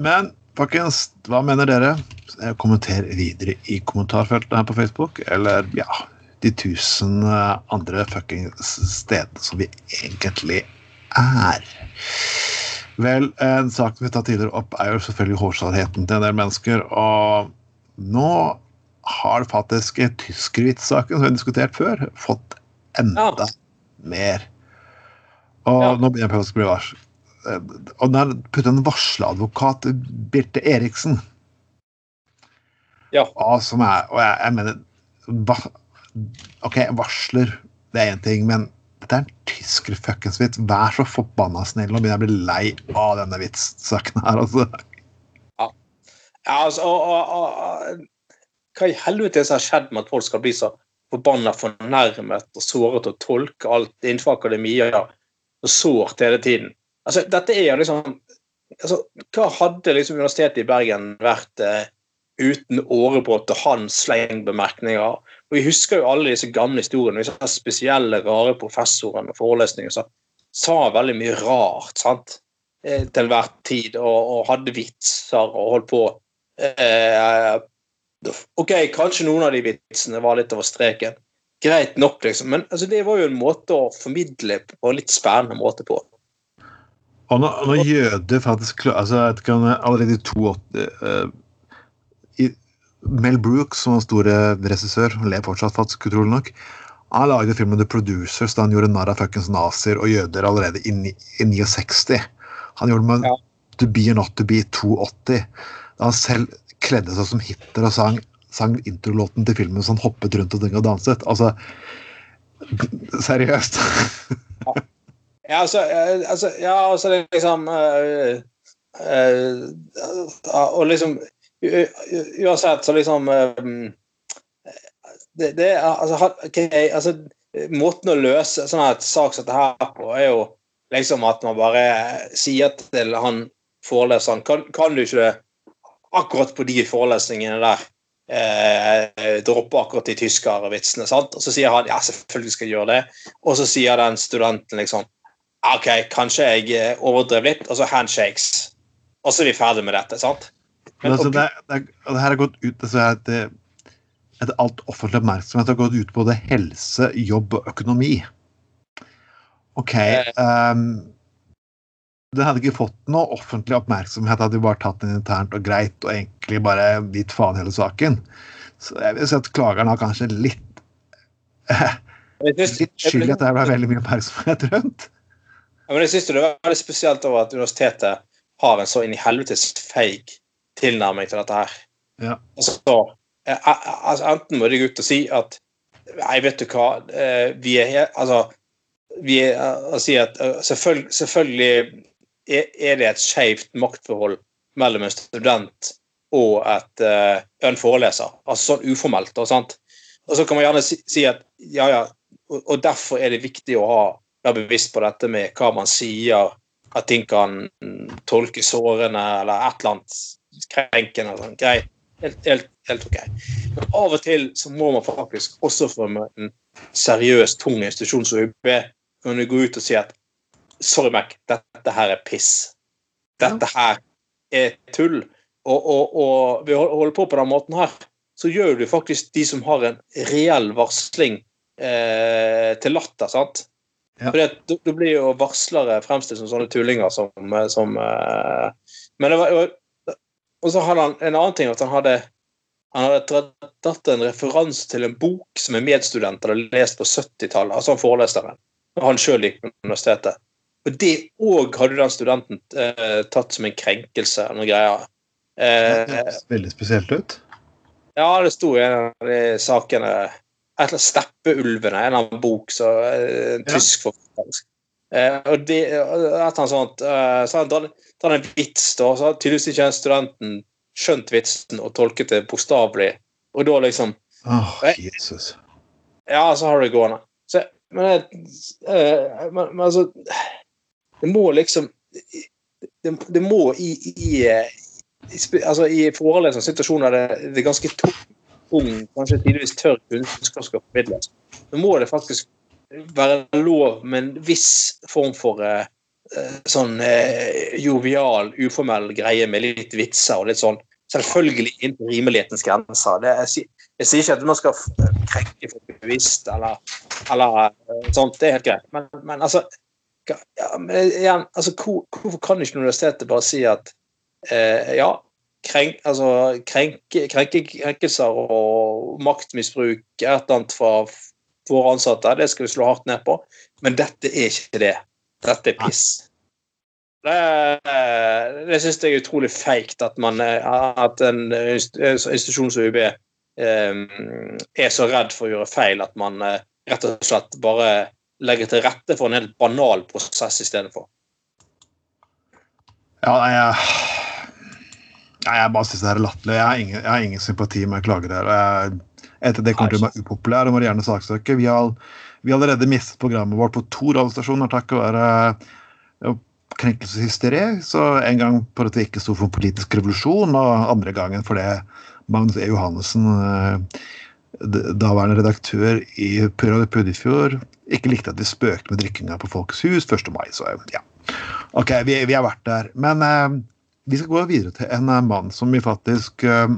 Men folkens, hva mener dere? Kommenter videre i kommentarfeltet her på Facebook, eller ja de tusen eh, andre fuckings stedene som vi egentlig er. Vel, en sak vi tar tidligere opp, er jo selvfølgelig hårsårheten til en del mennesker. Og nå har faktisk tyskervits-saken som vi har diskutert før, fått enda ja. mer. Og ja. nå begynner jeg å bli vars. Eh, og der putter en varsleadvokat, Birte Eriksen. Ja. Og, som er, og jeg, jeg mener va, OK, varsler, det er én ting, men dette er en tysker fuckings vits. Vær så forbanna snill. Nå begynner jeg å bli lei av denne vitssaken her, altså. Ja. ja altså, og, og, hva i helvete er det som har skjedd med at folk skal bli så forbanna fornærmet og såret og tolke alt innenfor akademia og sårt hele tiden? Altså, dette er jo liksom altså, Hva hadde liksom Universitetet i Bergen vært eh, uten Årebrott og hans slengbemerkninger? Og Vi husker jo alle disse gamle historiene. Disse spesielle, rare professorene og forelesninger som sa veldig mye rart sant? Eh, til enhver tid, og, og, hadde vitser og holdt på. Eh, OK, kanskje noen av de vitsene var litt over streken. Greit nok, liksom. Men altså, det var jo en måte å formidle på en litt spennende måte på. Og når, når jøder faktisk altså, jeg kan, Allerede i 82 uh, i, Mel Brooks, som var store regissør, ler fortsatt, faktisk, utrolig nok. Han lagde filmen The Producers da han gjorde narr av fuckings nazier og jøder allerede i, i 69. Han gjorde det med ja. To Be or Not To Be 82. Da han selv kledde seg som Hitler og sang, sang introlåten til filmen så han hoppet rundt og danset. Altså Seriøst. ja. Ja, altså, eh, altså, ja, altså det er liksom uh, uh, Og liksom Uansett, så liksom um, det, det, altså, okay, altså, Måten å løse sånn et sak som dette her på, er jo liksom at man bare sier til han foreleseren kan, kan du ikke det akkurat på de forelesningene der eh, droppe akkurat de tyskervitsene. Og så sier han ja, selvfølgelig skal jeg gjøre det. Og så sier den studenten liksom OK, kanskje jeg eh, overdrev litt, og så handshakes. Og så er vi ferdig med dette, sant? Men, altså, det, det, det, her har gått ut altså, et, et alt offentlig oppmerksomhet har gått ut på både helse, jobb og økonomi. OK um, Det hadde ikke fått noe offentlig oppmerksomhet hadde vi bare tatt den internt og greit og egentlig bare gitt faen hele saken. Så jeg vil si at klageren har kanskje litt litt skyld i at det ble veldig mye oppmerksomhet rundt. Ja, men jeg syns det var veldig spesielt over at universitetet har en så inn i helvetes feig tilnærming til dette her. Ja. Altså, altså, enten må de gå ut og si at Nei, vet du hva, eh, vi er Altså, vi er, at selvfølgelig, selvfølgelig er det et skjevt maktforhold mellom en student og et, en foreleser. Altså sånn uformelt. Og, sant? og så kan man gjerne si, si at ja, ja, og, og derfor er det viktig å ha være bevisst på dette med hva man sier, at ting kan tolkes sårende eller et eller annet krenkende. Sånn. Greit. Helt, helt, helt, ok. Men av og til så må man faktisk også for en seriøs, tung institusjon som UB kunne gå ut og si at sorry, Mac, dette her er piss. Dette her er tull. Og, og, og ved å holde på på den måten her, så gjør du faktisk de som har en reell varsling, eh, til latter. sant? Ja. Fordi Da blir jo varslere fremstilt som sånne tullinger som, som eh, Men det var Og så hadde han en annen ting at han hadde han hadde tatt en referanse til en bok som en medstudent hadde lest på 70-tallet. altså han foreleseren. Og han sjøl gikk på universitetet. Og det òg hadde den studenten eh, tatt som en krenkelse. noen greier. Det Eh, høres veldig spesielt ut. ja, det sto i en av de sakene Et eller annet 'Steppeulvene', en eller annen bok, så eh, en Ja. tysk forfatter. Eh, og det, et eller sånt, eh, så han en vits, da, så hadde tydeligvis ikke den studenten skjønt vitsen og tolket det bokstavelig. Og da liksom Åh, Nei. Jesus. Ja, så har du det gående. Så, men, jeg- eh, men, men altså Det må liksom Det, det må i, i, i, altså, i forelesende situasjoner det, det er ganske tung, ung, kanskje tidvis tørr kunnskap skal formidles. Nå må det faktisk være lov med en viss form for eh, eh, sånn eh, jovial, uformell greie med litt vitser og litt sånn Selvfølgelig innenfor rimelighetens grenser. Det, jeg, jeg sier ikke at man skal krenke folk bevisst eller, eller eh, sånt, det er helt greit. Men, men altså, ja, men igjen, altså hvor, Hvorfor kan ikke universitetet bare si at eh, ja, krenk, altså, krenke, krenke, krenkelser og maktmisbruk er et eller annet fra våre ansatte, det skal vi slå hardt ned på, men dette er ikke det. Dette er piss. Det, det syns jeg er utrolig feigt at, man, eh, at en institusjon som UB eh, er så redd for å gjøre feil at man eh, rett og slett bare legger til rette for en helt banal prosess istedenfor. Ja, jeg, nei, jeg bare syns det er latterlig. Jeg, jeg har ingen sympati med klagere. Jeg, etter det kommer til å være upopulær og må gjerne saksøke. Vi har, vi har allerede mistet programmet vårt på to radiostasjoner takket være ja, krenkelseshysteri. Så en gang for at vi ikke sto for politisk revolusjon, og andre gangen fordi Magnus E. Johannessen, eh, daværende redaktør i Puddefjord, ikke likte at vi spøkte med drikkinga på Folkets hus 1. mai. Så ja. Ok, vi, vi har vært der. Men eh, vi skal gå videre til en eh, mann som vi faktisk eh,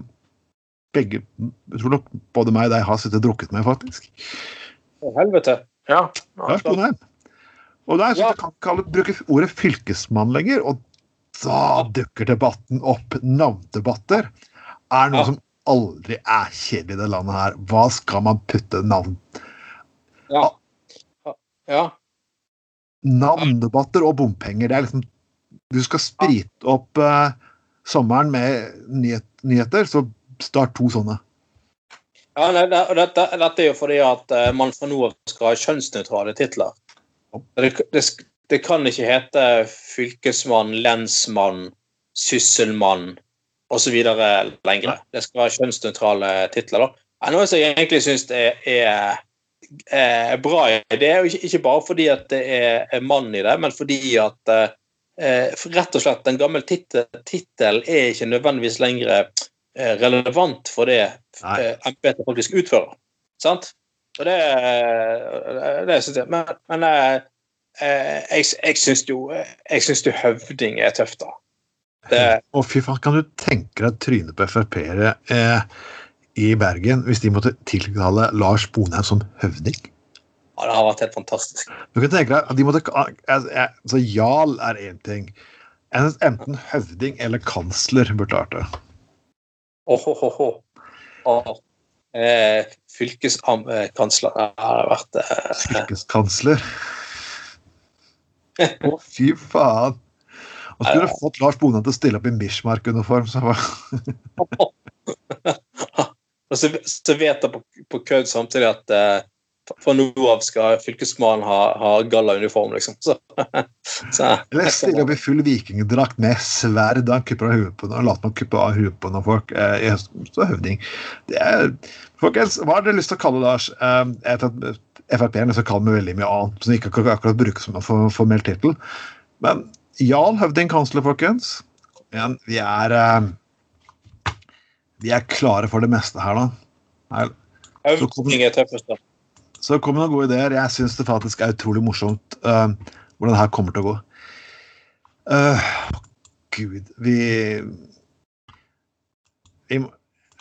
begge Jeg tror nok både meg og deg har sittet og drukket med, faktisk. Å, helvete. Ja. Lars Bonheim. Og der Ja. kan ikke alle bruke ordet fylkesmann lenger, og da dukker debatten opp. Navndebatter er noe Ja. som aldri er kjedelig i det landet her. Hva skal man putte navn Ja. ja. Navndebatter og bompenger, det er liksom Du skal sprite opp uh, sommeren med nyhet, nyheter, så start to sånne. Ja, nei, det, dette, dette er jo fordi at eh, man fra nå av skal ha kjønnsnøytrale titler. Det, det, det kan ikke hete fylkesmann, lensmann, sysselmann osv. lenger. Det skal være kjønnsnøytrale titler. da. Noe som jeg egentlig syns er, er, er bra det, er ikke, ikke bare fordi at det er, mann i det, men fordi at eh, rett og slett en gammel tittel er ikke nødvendigvis lenger eh, relevant for det eh, embetet faktisk utfører. Sant? Og det, det, det synes jeg. Men, men eh, eh, jeg, jeg syns jo jeg synes jo høvding er tøft, da. Det, Og fy faen, kan du tenke deg trynet på Frp-ere eh, i Bergen hvis de måtte tilkalle Lars Bonheim som høvding? ja, det har vært helt fantastisk. Du kan tenke deg at de måtte, altså Jarl er én ting. Enten høvding eller kansler burde vært det. Åhåhåhå. Og, eh, Fylkeskansler det har vært eh, Fylkeskansler. Å, fy faen! Og skulle du fått Lars Bonheim til å stille opp i Mishmark-uniform, så var Og så, så vet jeg på, på kødd samtidig at eh, fra nå av skal fylkesmannen ha, ha gallauniform, liksom. Så, så, Eller stille opp i full vikingdrakt med sverd han kuppe av huet på noen, og later man kuppe av huet på noen folk. Eh, så høvding. Det er, folkens, hva har dere lyst til å kalle Lars? Eh, jeg vet at Frp-en liksom kalle meg veldig mye annet, som ikke akkurat, akkurat brukes som en formell tittel. Men Jarl Høvding kansler, folkens. Men vi er eh, Vi er klare for det meste her. Her, Høvding er tøffest, da. Så det kommer noen gode ideer. Jeg syns det faktisk er utrolig morsomt uh, hvordan det her kommer til å gå. Uh, Gud, vi, vi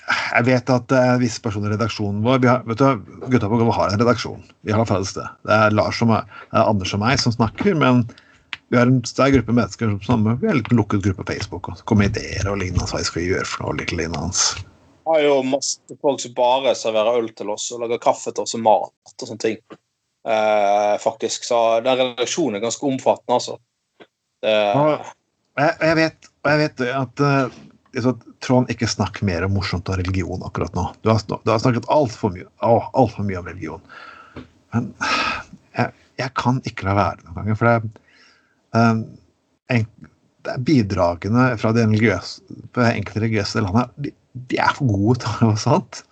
jeg vet at uh, visse personer i redaksjonen vår vi har, vet du, Gutta på gulvet har en redaksjon. Vi har faktisk det. Det er Lars og meg, det er Anders og meg som snakker, men vi har en sterk gruppe mennesker som sammen. Vi har en liten lukket gruppe på Facebook. og kommer ideer og lignende hva vi skal gjøre for noe. litt lignende. Vi har jo masse folk som bare serverer øl til oss og lager kaffe til oss og mat og sånne ting. Eh, faktisk. Så den redaksjonen er ganske omfattende, altså. Eh. jeg, jeg, vet, jeg vet at uh, Trond ikke snakker mer om morsomt og religion akkurat nå. Du har, du har snakket altfor mye, alt for mye om religion. Men jeg, jeg, kan ikke la være noen ganger. For det, er bidragene fra det enkelte religiøse landet de, de, er for gode til være sant.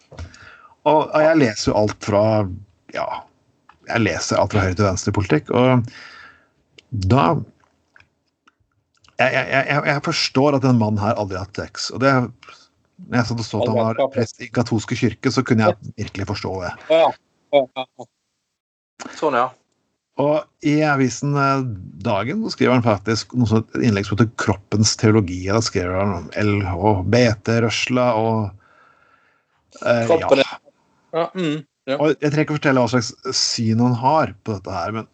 Og, og, jeg leser jo alt fra ja, jeg leser alt fra høyre til venstre-politikk, og da jeg, jeg, jeg, jeg, forstår at en mann her aldri har hatt sex. og det når jeg satt og så at han var prest i katolske kirke, så kunne jeg virkelig forstå det. Sånn, ja. Og i avisen eh, Dagen skriver han faktisk noe sånt innlegg som heter 'Kroppens teologi'. Da skriver han om LHBT-rørsla og uh, ja. ja, mm, ja. Og jeg trenger ikke å fortelle hva slags syn han har på dette her, men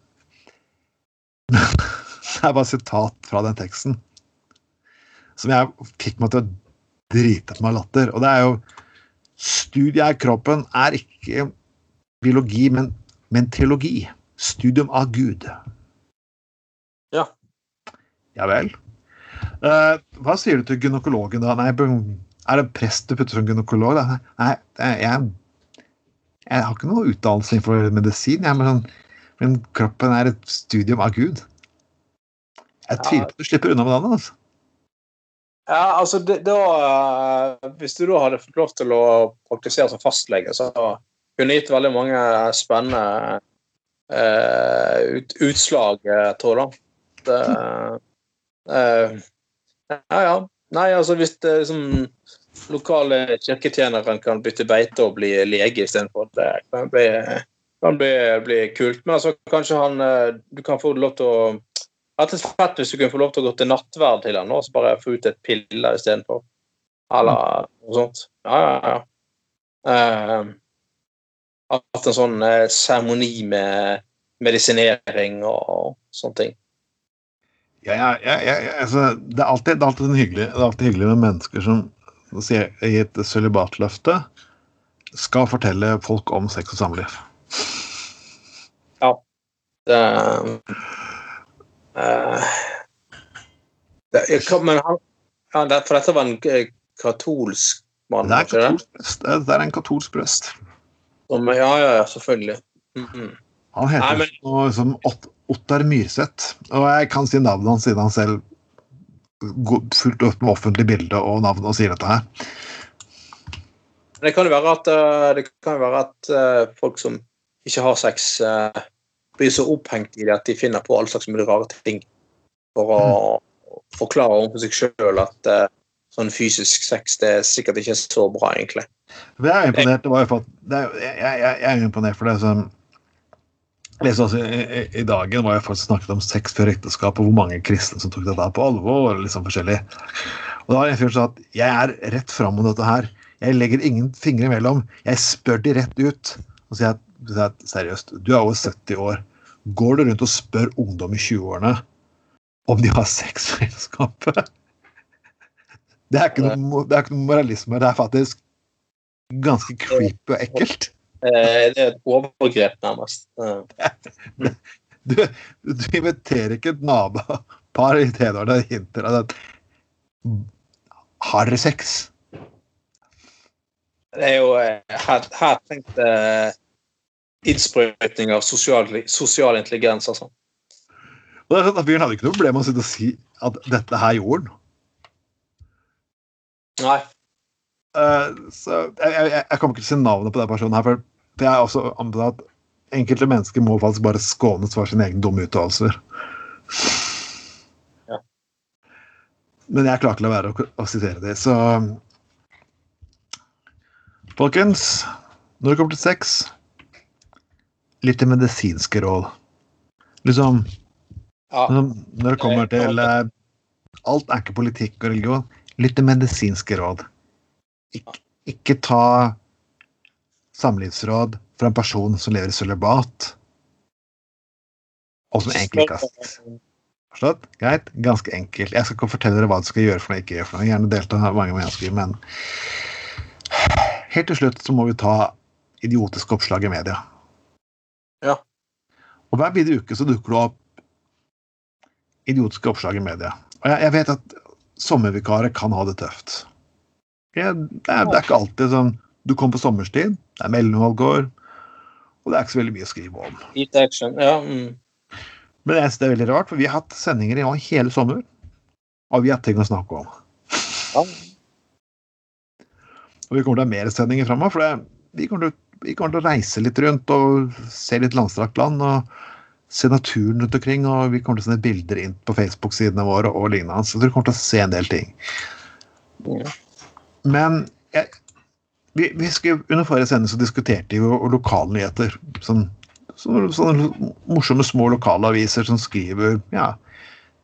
det er bare sitat fra den teksten som jeg fikk meg til å drite på meg latter. Og det er jo Studiet av kroppen er ikke biologi, men, men teologi. Studium av Gud. Ja. Ja vel. Uh, hva sier du til gynekologen da? Nei, er det prest du putter som gynekolog? da? Nei, jeg, jeg har ikke noe utdannelse innenfor medisin, jeg, men, men, kroppen er et studium av Gud. Jeg tviler på at du slipper unna med den. altså. Ja, altså det, da, uh, Hvis du da hadde fått lov til å praktisere som fastlege, så kunne det gitt veldig mange spennende ut, utslag, tror jeg. Det, uh, ja, ja. Nei, altså hvis det liksom lokale kirketjeneren kan bytte beite og bli lege istedenfor, det kan bli, kan bli, bli kult. Men altså, kanskje han eh, Du kan få lov til å Rett og slett hvis du kunne få lov til å gå til nattverd til han og så bare få ut et piller istedenfor. Eller noe sånt. Ja, ja, ja. Uh, hatt en sånn seremoni uh, med medisinering og sånne ting. Ja, ja, ja, ja altså, det, er alltid, det, er alltid hyggelig, det er alltid hyggelig med mennesker som i et sølibatløfte skal fortelle folk om sex og samliv. Ja. Det, uh, det, men han, ja, For dette var en katolsk mann? Det er, katolsk. Det er en katolsk prest. Som, ja, ja, ja, selvfølgelig. Mm -hmm. Han heter Nei, men... noe som Ottar Myrseth. Og jeg kan si navnet hans siden han selv fullt opp med offentlig bilde og navn og sier dette her. Det kan jo være at, eh, det kan være at eh, folk som ikke har sex, eh, blir så opphengt i det at de finner på alle slags mulige rare ting for å mm. forklare overfor seg sjøl at sånn fysisk sex det er sikkert ikke så bra, egentlig. Jeg er imponert, det var jo for, er, jeg, jeg, jeg, er imponert for det som liksom, altså, i, i, dagen var jeg faktisk snakket om sex før ekteskap, og hvor mange kristne som tok dette på alvor. liksom forskjellig. Og da har en fyr sa at jeg er rett fram om dette her. Jeg legger ingen fingre imellom. Jeg spør de rett ut. Og sier at seriøst, du er over 70 år. Går du rundt og spør ungdom i 20-årene om de har sex? Det er, ikke noe, det er ikke noe moralisme. Det er faktisk ganske creepy og ekkelt. Eh, det er et overgrep, nærmest. Du, du inviterer ikke et nabopar i tenårene og hinter at Har dere sex? Det er jo eh, Her, her tenkte innsprøytning av sosial, sosial intelligens, altså. Og det er sånn at Fyren hadde ikke noe problem med å si at dette her gjorde han. Nei. Uh, så jeg, jeg, jeg, kommer ikke til å si navnet på den personen her, for jeg er også anbefalt at enkelte mennesker må faktisk bare skånes for sine egne dumme uttalelser. Ja. Men jeg klarer ikke å la være å, å sitere det, så Folkens, når det kommer til sex Litt til medisinske råd. Liksom ja. Når det kommer til eh, Alt er ikke politikk og religion. Litt medisinske råd. Ik ikke ta samlivsråd fra en person som lever i sølibat, og som egentlig ikke har Forstått? Greit? Ganske enkelt. Jeg skal ikke fortelle dere hva du skal gjøre for noe, ikke gjøre for noe. Gjerne delta mange mennesker, men helt til slutt så må vi ta idiotiske oppslag i media. Ja. Og hver bidige uke så dukker det opp idiotiske oppslag i media. Og jeg, jeg vet at sommervikarer kan ha det tøft. Det, er, det er ikke alltid sånn Du kommer på sommerstid, det er mellomvalgår, og det er ikke så veldig mye å skrive om. Action. Ja. Mm. Men jeg synes det er veldig rart, for vi har hatt sendinger i hele sommer, og vi har ting å snakke om. ja. Og vi kommer til å ha mer sendinger framover, for det, vi, kommer til, vi kommer til å reise litt rundt og se litt langstrakt land. og se naturen rundt omkring, og vi kommer til å sende bilder inn på Facebook-sidene våre og lignende. Så dere kommer til å se en del ting. Men jeg, vi, vi skrev, under forrige sending så diskuterte vi jo lokale nyheter. Sånn, sånne, sånne morsomme små lokale aviser som skriver ja,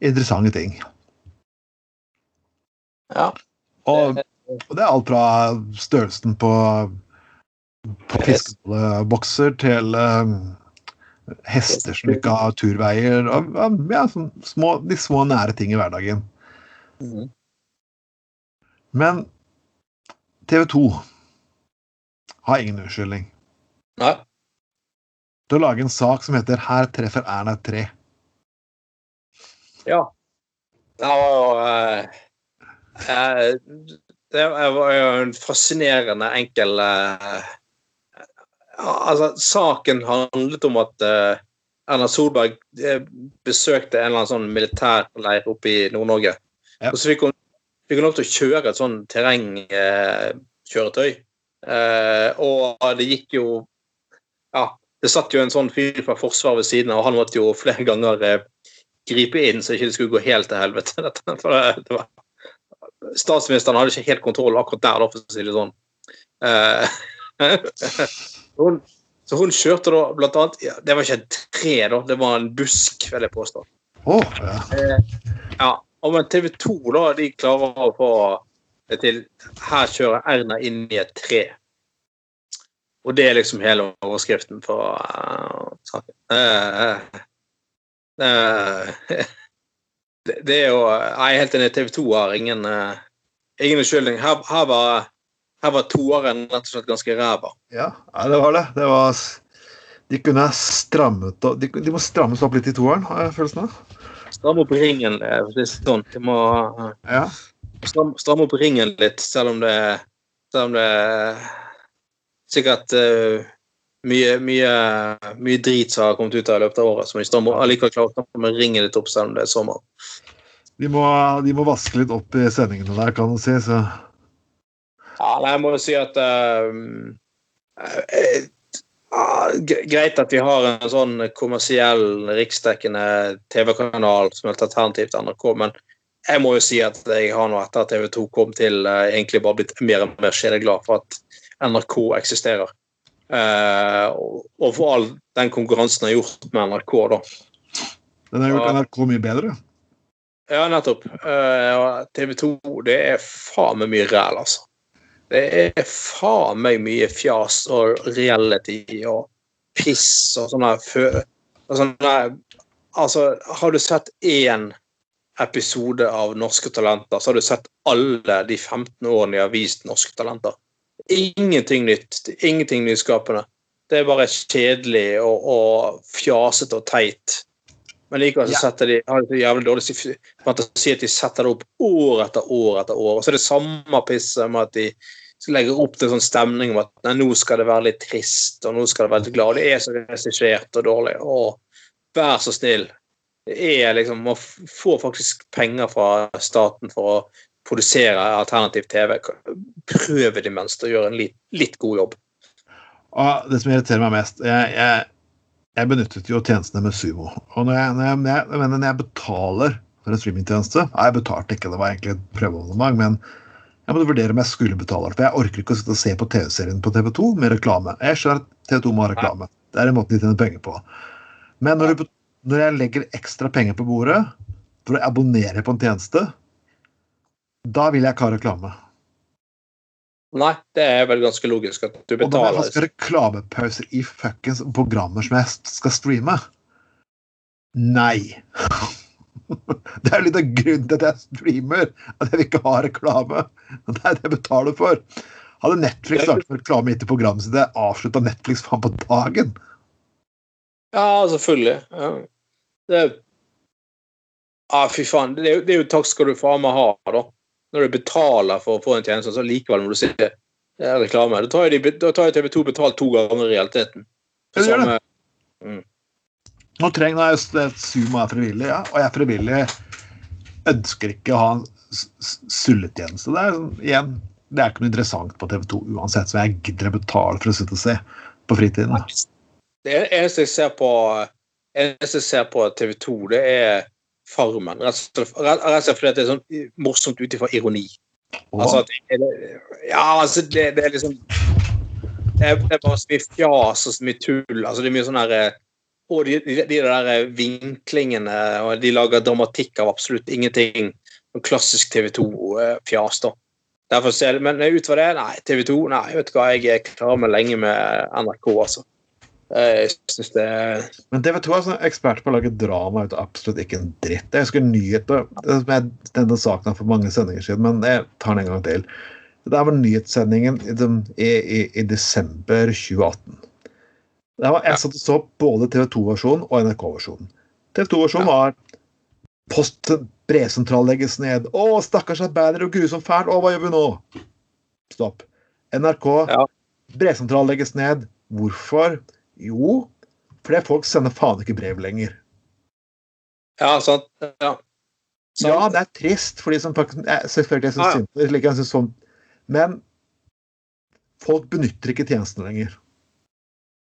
interessante ting. ja. Og, og det er alt fra størrelsen på, på fiskebokser til um, hester som ikke har turveier. Og, ja, sånn små, de små, nære ting i hverdagen. Mm. Men TV 2 har ingen unnskyldning. Nei. til å lage en sak som heter 'Her treffer Erna et tre'. Ja. Det var jo eh, eh, Det var jo en fascinerende enkel uh, Altså, saken handlet om at uh, Erna Solberg eh, besøkte en eller annen sånn militærleir oppe i Nord-Norge. Ja. Og så fikk hun, fikk hun lov til å kjøre et sånn terrengkjøretøy. Eh, og det gikk jo Ja, det satt jo en sånn fyr fra Forsvaret ved siden av, og han måtte jo flere ganger gripe inn så ikke det skulle gå helt til helvete. For det, det var, statsministeren hadde ikke helt kontroll akkurat der, da, for å si det sånn. Eh, hun, så hun kjørte da blant annet ja, Det var ikke et tre, da, det var en busk, vil jeg påstå. Oh, ja. Ja, og men TV 2 da, de klarer å få det til Her kjører Erna inn i et tre. Og det er liksom hele overskriften for uh, saken. Uh, uh, det, det er jo Jeg er helt enig, TV 2 har ingen, ingen unnskyldning. Her, her var her var toeren rett og slett ganske ræva. ja, ja, det var det. Det var De kunne strammet opp de, de må strammes opp litt i toeren, har jeg følelsen av. Stramme opp ringen. Det si det sånn. De må Ja. stramme, stramme opp ringen litt, selv om det, selv om det sikkert uh, mye, mye, mye drit som har kommet ut av i løpet av året, som de strammer- allikevel klarer å stramme ringen litt opp selv om det er sommer. De må, de må vaske litt opp i sendingene der, kan du si. Så nei, jeg må jo si at uh, Greit at vi har en sånn kommersiell, riksdekkende TV-kanal som et alternativ til NRK, men jeg må jo si at jeg har nå etter at TV 2 kom til, eh, egentlig bare blitt mer og mer kjedeglad for at NRK eksisterer. Og, for all den konkurransen har gjort med NRK, da. den har gjort NRK mye bedre. Ja, nettopp. TV 2, det er faen meg mye ræl, altså. Det er faen meg mye fjas og reality og piss og sånne fø... Altså, har du sett én episode av Norske Talenter, så har du sett alle de 15 årene de har vist Norske Talenter. Ingenting nytt. Ingenting nyskapende. Det er bare kjedelig og, og fjasete og teit. Men likevel så setter de har de jævlig dårlig fantasi at de setter det opp år etter år etter år. Og så er det samme pisset med at de legger opp til en sånn stemning om at nei, nå skal det være litt trist, og nå skal det være litt glad. Det er så regissert og dårlig. Og vær så snill. Det er liksom Man får faktisk penger fra staten for å produsere alternativ TV. Prøv i det minste å gjøre en litt, litt god jobb. Og det som irriterer meg mest Jeg, jeg, jeg benyttet jo tjenestene med Sumo. Og når jeg, når jeg, når jeg når jeg betaler for en streamingtjeneste jeg betalte ikke, det var egentlig et prøveabonnement, men jeg måtte vurdere om jeg skulle betale. For jeg orker ikke å sitte og se på TV-serien på TV2 med reklame. Jeg skjønner at TV2 må ha reklame. Det er en måte de tjener penger på. Men når, du, når jeg legger ekstra penger på bordet for å abonnere på en tjeneste, da vil jeg ikke ha reklame. Nei, det er vel ganske logisk at du Og når jeg betaler. faktisk reklamepauser i fuckings programmer som jeg skal streame Nei. Det er litt av grunnen til at jeg streamer, at jeg vil ikke ha reklame. Det er det jeg betaler for. Hadde Netflix startet med reklame midt i programmet sitt, avslutta Netflix faen på dagen. Ja, selvfølgelig. Ja. Det Ja, fy faen. Det er, jo, det er jo takk skal du faen meg ha, da. Når du betaler for å få en tjeneste, så likevel må du se det er reklame. Da tar jo de- da tar TV 2 betalt to ganger i realiteten. Samme- Nå trenger nå er jeg et Zoom er frivillig, ja, og jeg er frivillig ønsker ikke å ha en sulletjeneste. Det er, sånn, igjen, det er ikke noe interessant på TV 2 uansett, så jeg gidder å betale for å sitte og se på fritiden. Det eneste jeg ser på eneste jeg ser på TV 2, det er Farmen. Rett og slett fordi det er sånn morsomt ut ifra ironi. Altså, det, det- ja, altså, det, det er liksom det er, det er bare så mye fjas og så mye tull. Altså, det er mye sånn her eh, Og de, de, de der vinklingene, og de lager dramatikk av absolutt ingenting. Noen klassisk TV 2-fjas, da. Derfor ser jeg, Men ut fra det, nei, TV 2 Nei, vet du hva, jeg klarer meg lenge med NRK, altså. Jeg syns det er men TV 2 er sånn ekspert på å lage drama ut av absolutt ikke en dritt. Jeg husker nyheter denne saken her for mange sendinger siden, men jeg tar den en gang til. Det var nyhetssendingen i, i, i desember 2018. Det var, jeg satt og så både TV 2-versjonen og NRK-versjonen. TV 2-versjonen var Post bresentral legges ned. Å, stakkars arbeider og grusomt fælt. Å, hva gjør vi nå? Stopp. NRK Ja. bresentral legges ned. Hvorfor? Jo, fordi folk sender faen ikke brev lenger. Ja, sant. Ja. Sant. Ja, det er trist for de som faktisk eh, Selvfølgelig jeg Ja, ja. synes synd på det, sånn, men folk benytter ikke tjenestene lenger.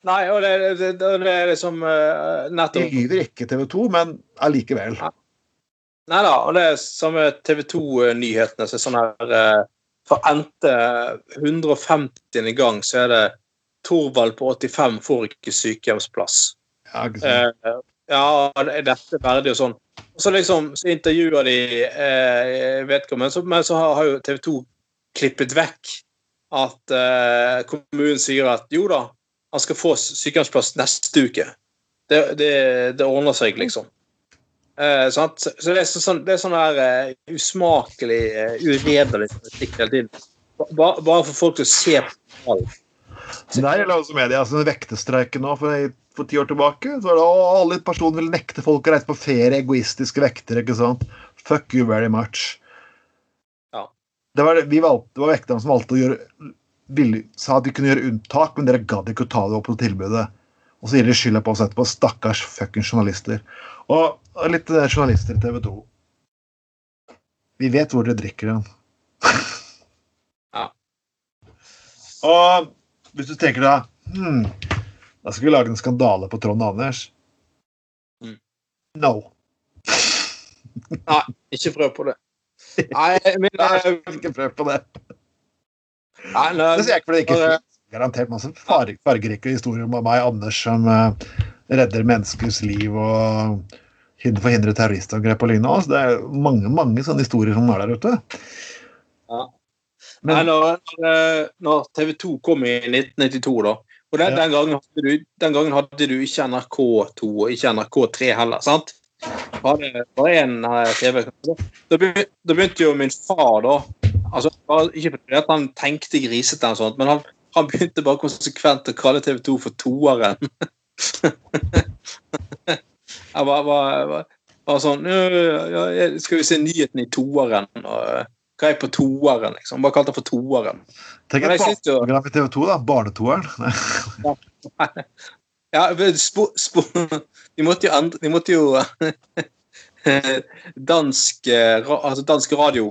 Nei, og det, det, det, er liksom uh, De lyver ikke TV 2, men allikevel. Ja. Nei da, og det er samme TV 2-nyhetene. så er sånn her uh, For endte 150. gang så er det Torvald på 85 får ikke sykehjemsplass. Ja, ikke sant? Uh, ja, er dette verdig og sånn. Og så liksom så intervjuer de eh, vedkommende, så, men så har, har jo TV 2 klippet vekk at eh, kommunen sier at jo da, han skal få sykehjemsplass neste uke. Det, det, det ordner seg, liksom. Eh? Så så det er sånn, det er sånn der uh, usmakelig, uh, uredelig politikk hele tiden. Bare, bare for folk til å se på alt. Der gjelder også media. Altså, vektestreiken nå for, for ti år tilbake. så var det, å, Alle personer vil nekte folk å reise på ferie. Egoistiske vektere. ikke sant? Fuck you very much. Ja. Det var, vi valgte, det var vekterne som valgte å gjøre ville, sa at de kunne gjøre unntak, men dere gadd ikke å ta det opp på tilbudet. Og så gir de skylda på oss etterpå. Stakkars fuckings journalister. Og, og litt eh, journalister i TV 2. Vi vet hvor dere drikker den. Ja. Og hvis du tenker da hmm, Da skal vi lage en skandale på Trond Anders. Mm. No. Nei, ikke prøv på det. Nei, men eh, ikke prøv på det. Nei, nei, Det sier jeg ikke fordi det ikke finnes garantert masse fargerike historier om meg Anders som eh, redder menneskers liv og hin- forhindrer terroristangrep og lignende. Altså, det er mange mange sånne historier som er der ute. Ja. Men- Nei, når, når- når TV 2 kom i 1992, da og den, Ja. den, gangen du, den gangen hadde du ikke NRK2 og ikke NRK3 heller, sant? Bare én TV. Da begynte, da begynte jo min far, da altså, Ikke fordi at han tenkte grisete, eller sånt, men han, han begynte bare konsekvent å kalle TV 2 for toeren. Jeg var, var, var, var sånn ja, ja, Skal vi se nyheten i toeren? Og, hva er på toeren, liksom? Bare kalt det for toeren. Tenk et barneprogram i TV 2, da. Barnetoeren. Ja, spo, spo, de måtte jo endre De måtte jo Dansk, eh, altså dansk radio,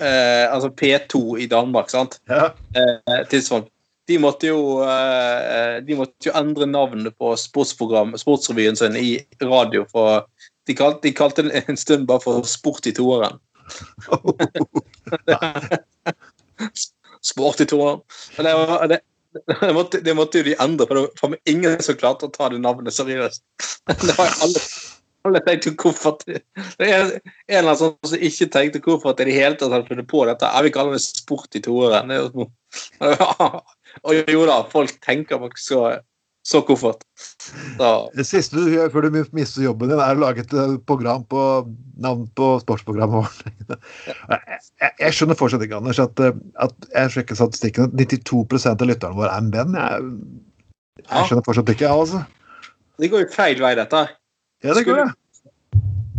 eh, altså P2 i Danmark, sant? Ja. Eh, tidspunkt. De måtte jo eh, De måtte jo endre navnet på sportsrevyen sin i radio. For de kalte, de kalte den en stund bare for Sport i toeren. Sport i toeren. Men det, var, det, det, måtte, det måtte jo de endre, for det var ingen som klarte å ta det navnet seriøst. Det var alle, alle tenkte koffert. Det er en eller annen sånn som ikke tenkte at i det hele tatt hadde funnet på dette. Jeg vil kalle det sport i toeren. Er og jo da, folk tenker nok så, så koffert. Så. Det siste du gjør før du mister jobben din, er å lage et eh, program på navn på sportsprogrammet vårt. Jeg, jeg, jeg, skjønner fortsatt ikke, Anders, at, eh, at jeg sjekker statistikken. 92% av lytterne våre er menn. Jeg, jeg skjønner fortsatt ikke, jeg, altså. Det går jo feil vei, dette. Ja, det går det.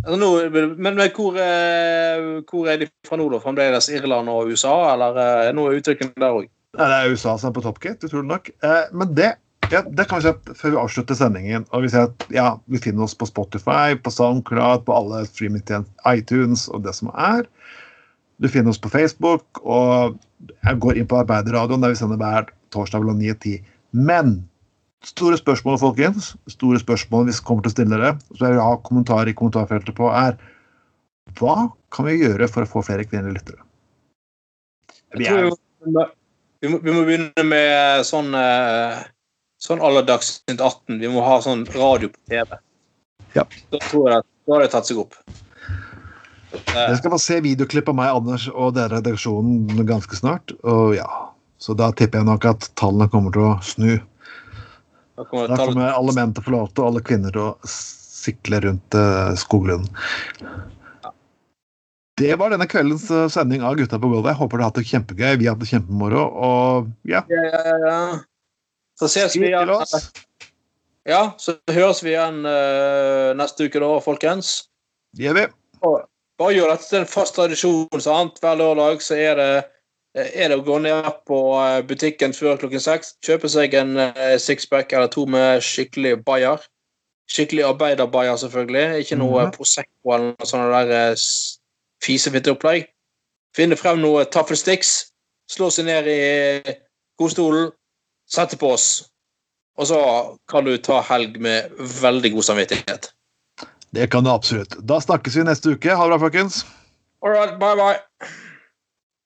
Altså, nå, men, men hvor, eh, hvor, er de fra nå, da? Fremdeles Irland og USA, eller er noe utvikling der òg? Ja, det er USA som er på toppgate, utrolig nok. Eh, men det, ja, det kan vi si før vi avslutter sendingen. og Vi sier at ja, vi finner oss på Spotify, på SoundCloud, på alle streamingtjenester, iTunes og det som er. Du finner oss på Facebook, og jeg går inn på Arbeiderradioen, der vi sender hver torsdag mellom 9 og 10. Men Store spørsmål, folkens. Store spørsmål vi kommer til å stille dere. Så jeg vil ha kommentarer i kommentarfeltet på, er hva kan vi gjøre for å få flere kvinnelige lyttere? Vi, er... vi, må, vi, må, begynne med sånn uh, sånn à 18. Vi må ha sånn radio på TV. Ja. Da tror jeg da har det tatt seg opp. Jeg skal få se videoklipp av meg, Anders og dere redaksjonen ganske snart. Og ja, Så da tipper jeg nok at tallene kommer til å snu. Da kommer, da kommer alle menn til å få lov til, og alle kvinner til å sykle rundt uh, skoglunden. Ja. Det var denne kveldens uh, sending av Gutta på gulvet. Jeg håper dere har hatt det kjempegøy. Vi har hatt det kjempemoro. Og ja. ja, ja, ja. Så ses vi igjen. Ja, så høres vi igjen uh, neste uke, da, folkens. Det gjør vi. Bare gjør dette til en fast tradisjon. sant? Hver lørdag så er det Eh, er det å gå ned på eh, butikken før klokken seks, kjøpe seg en eh, sixpack eller to med skikkelig bayer. Skikkelig arbeiderbayer, selvfølgelig. Ikke noe mm. Prosecco eller noe sånt der fisefitte opplegg. Finne frem noe taffelsticks, slå seg ned i godstolen, sette på oss. Og så kan du ta helg med veldig god samvittighet. Det kan du absolutt. Da snakkes vi neste uke. Ha det bra, folkens. All right, bye, bye.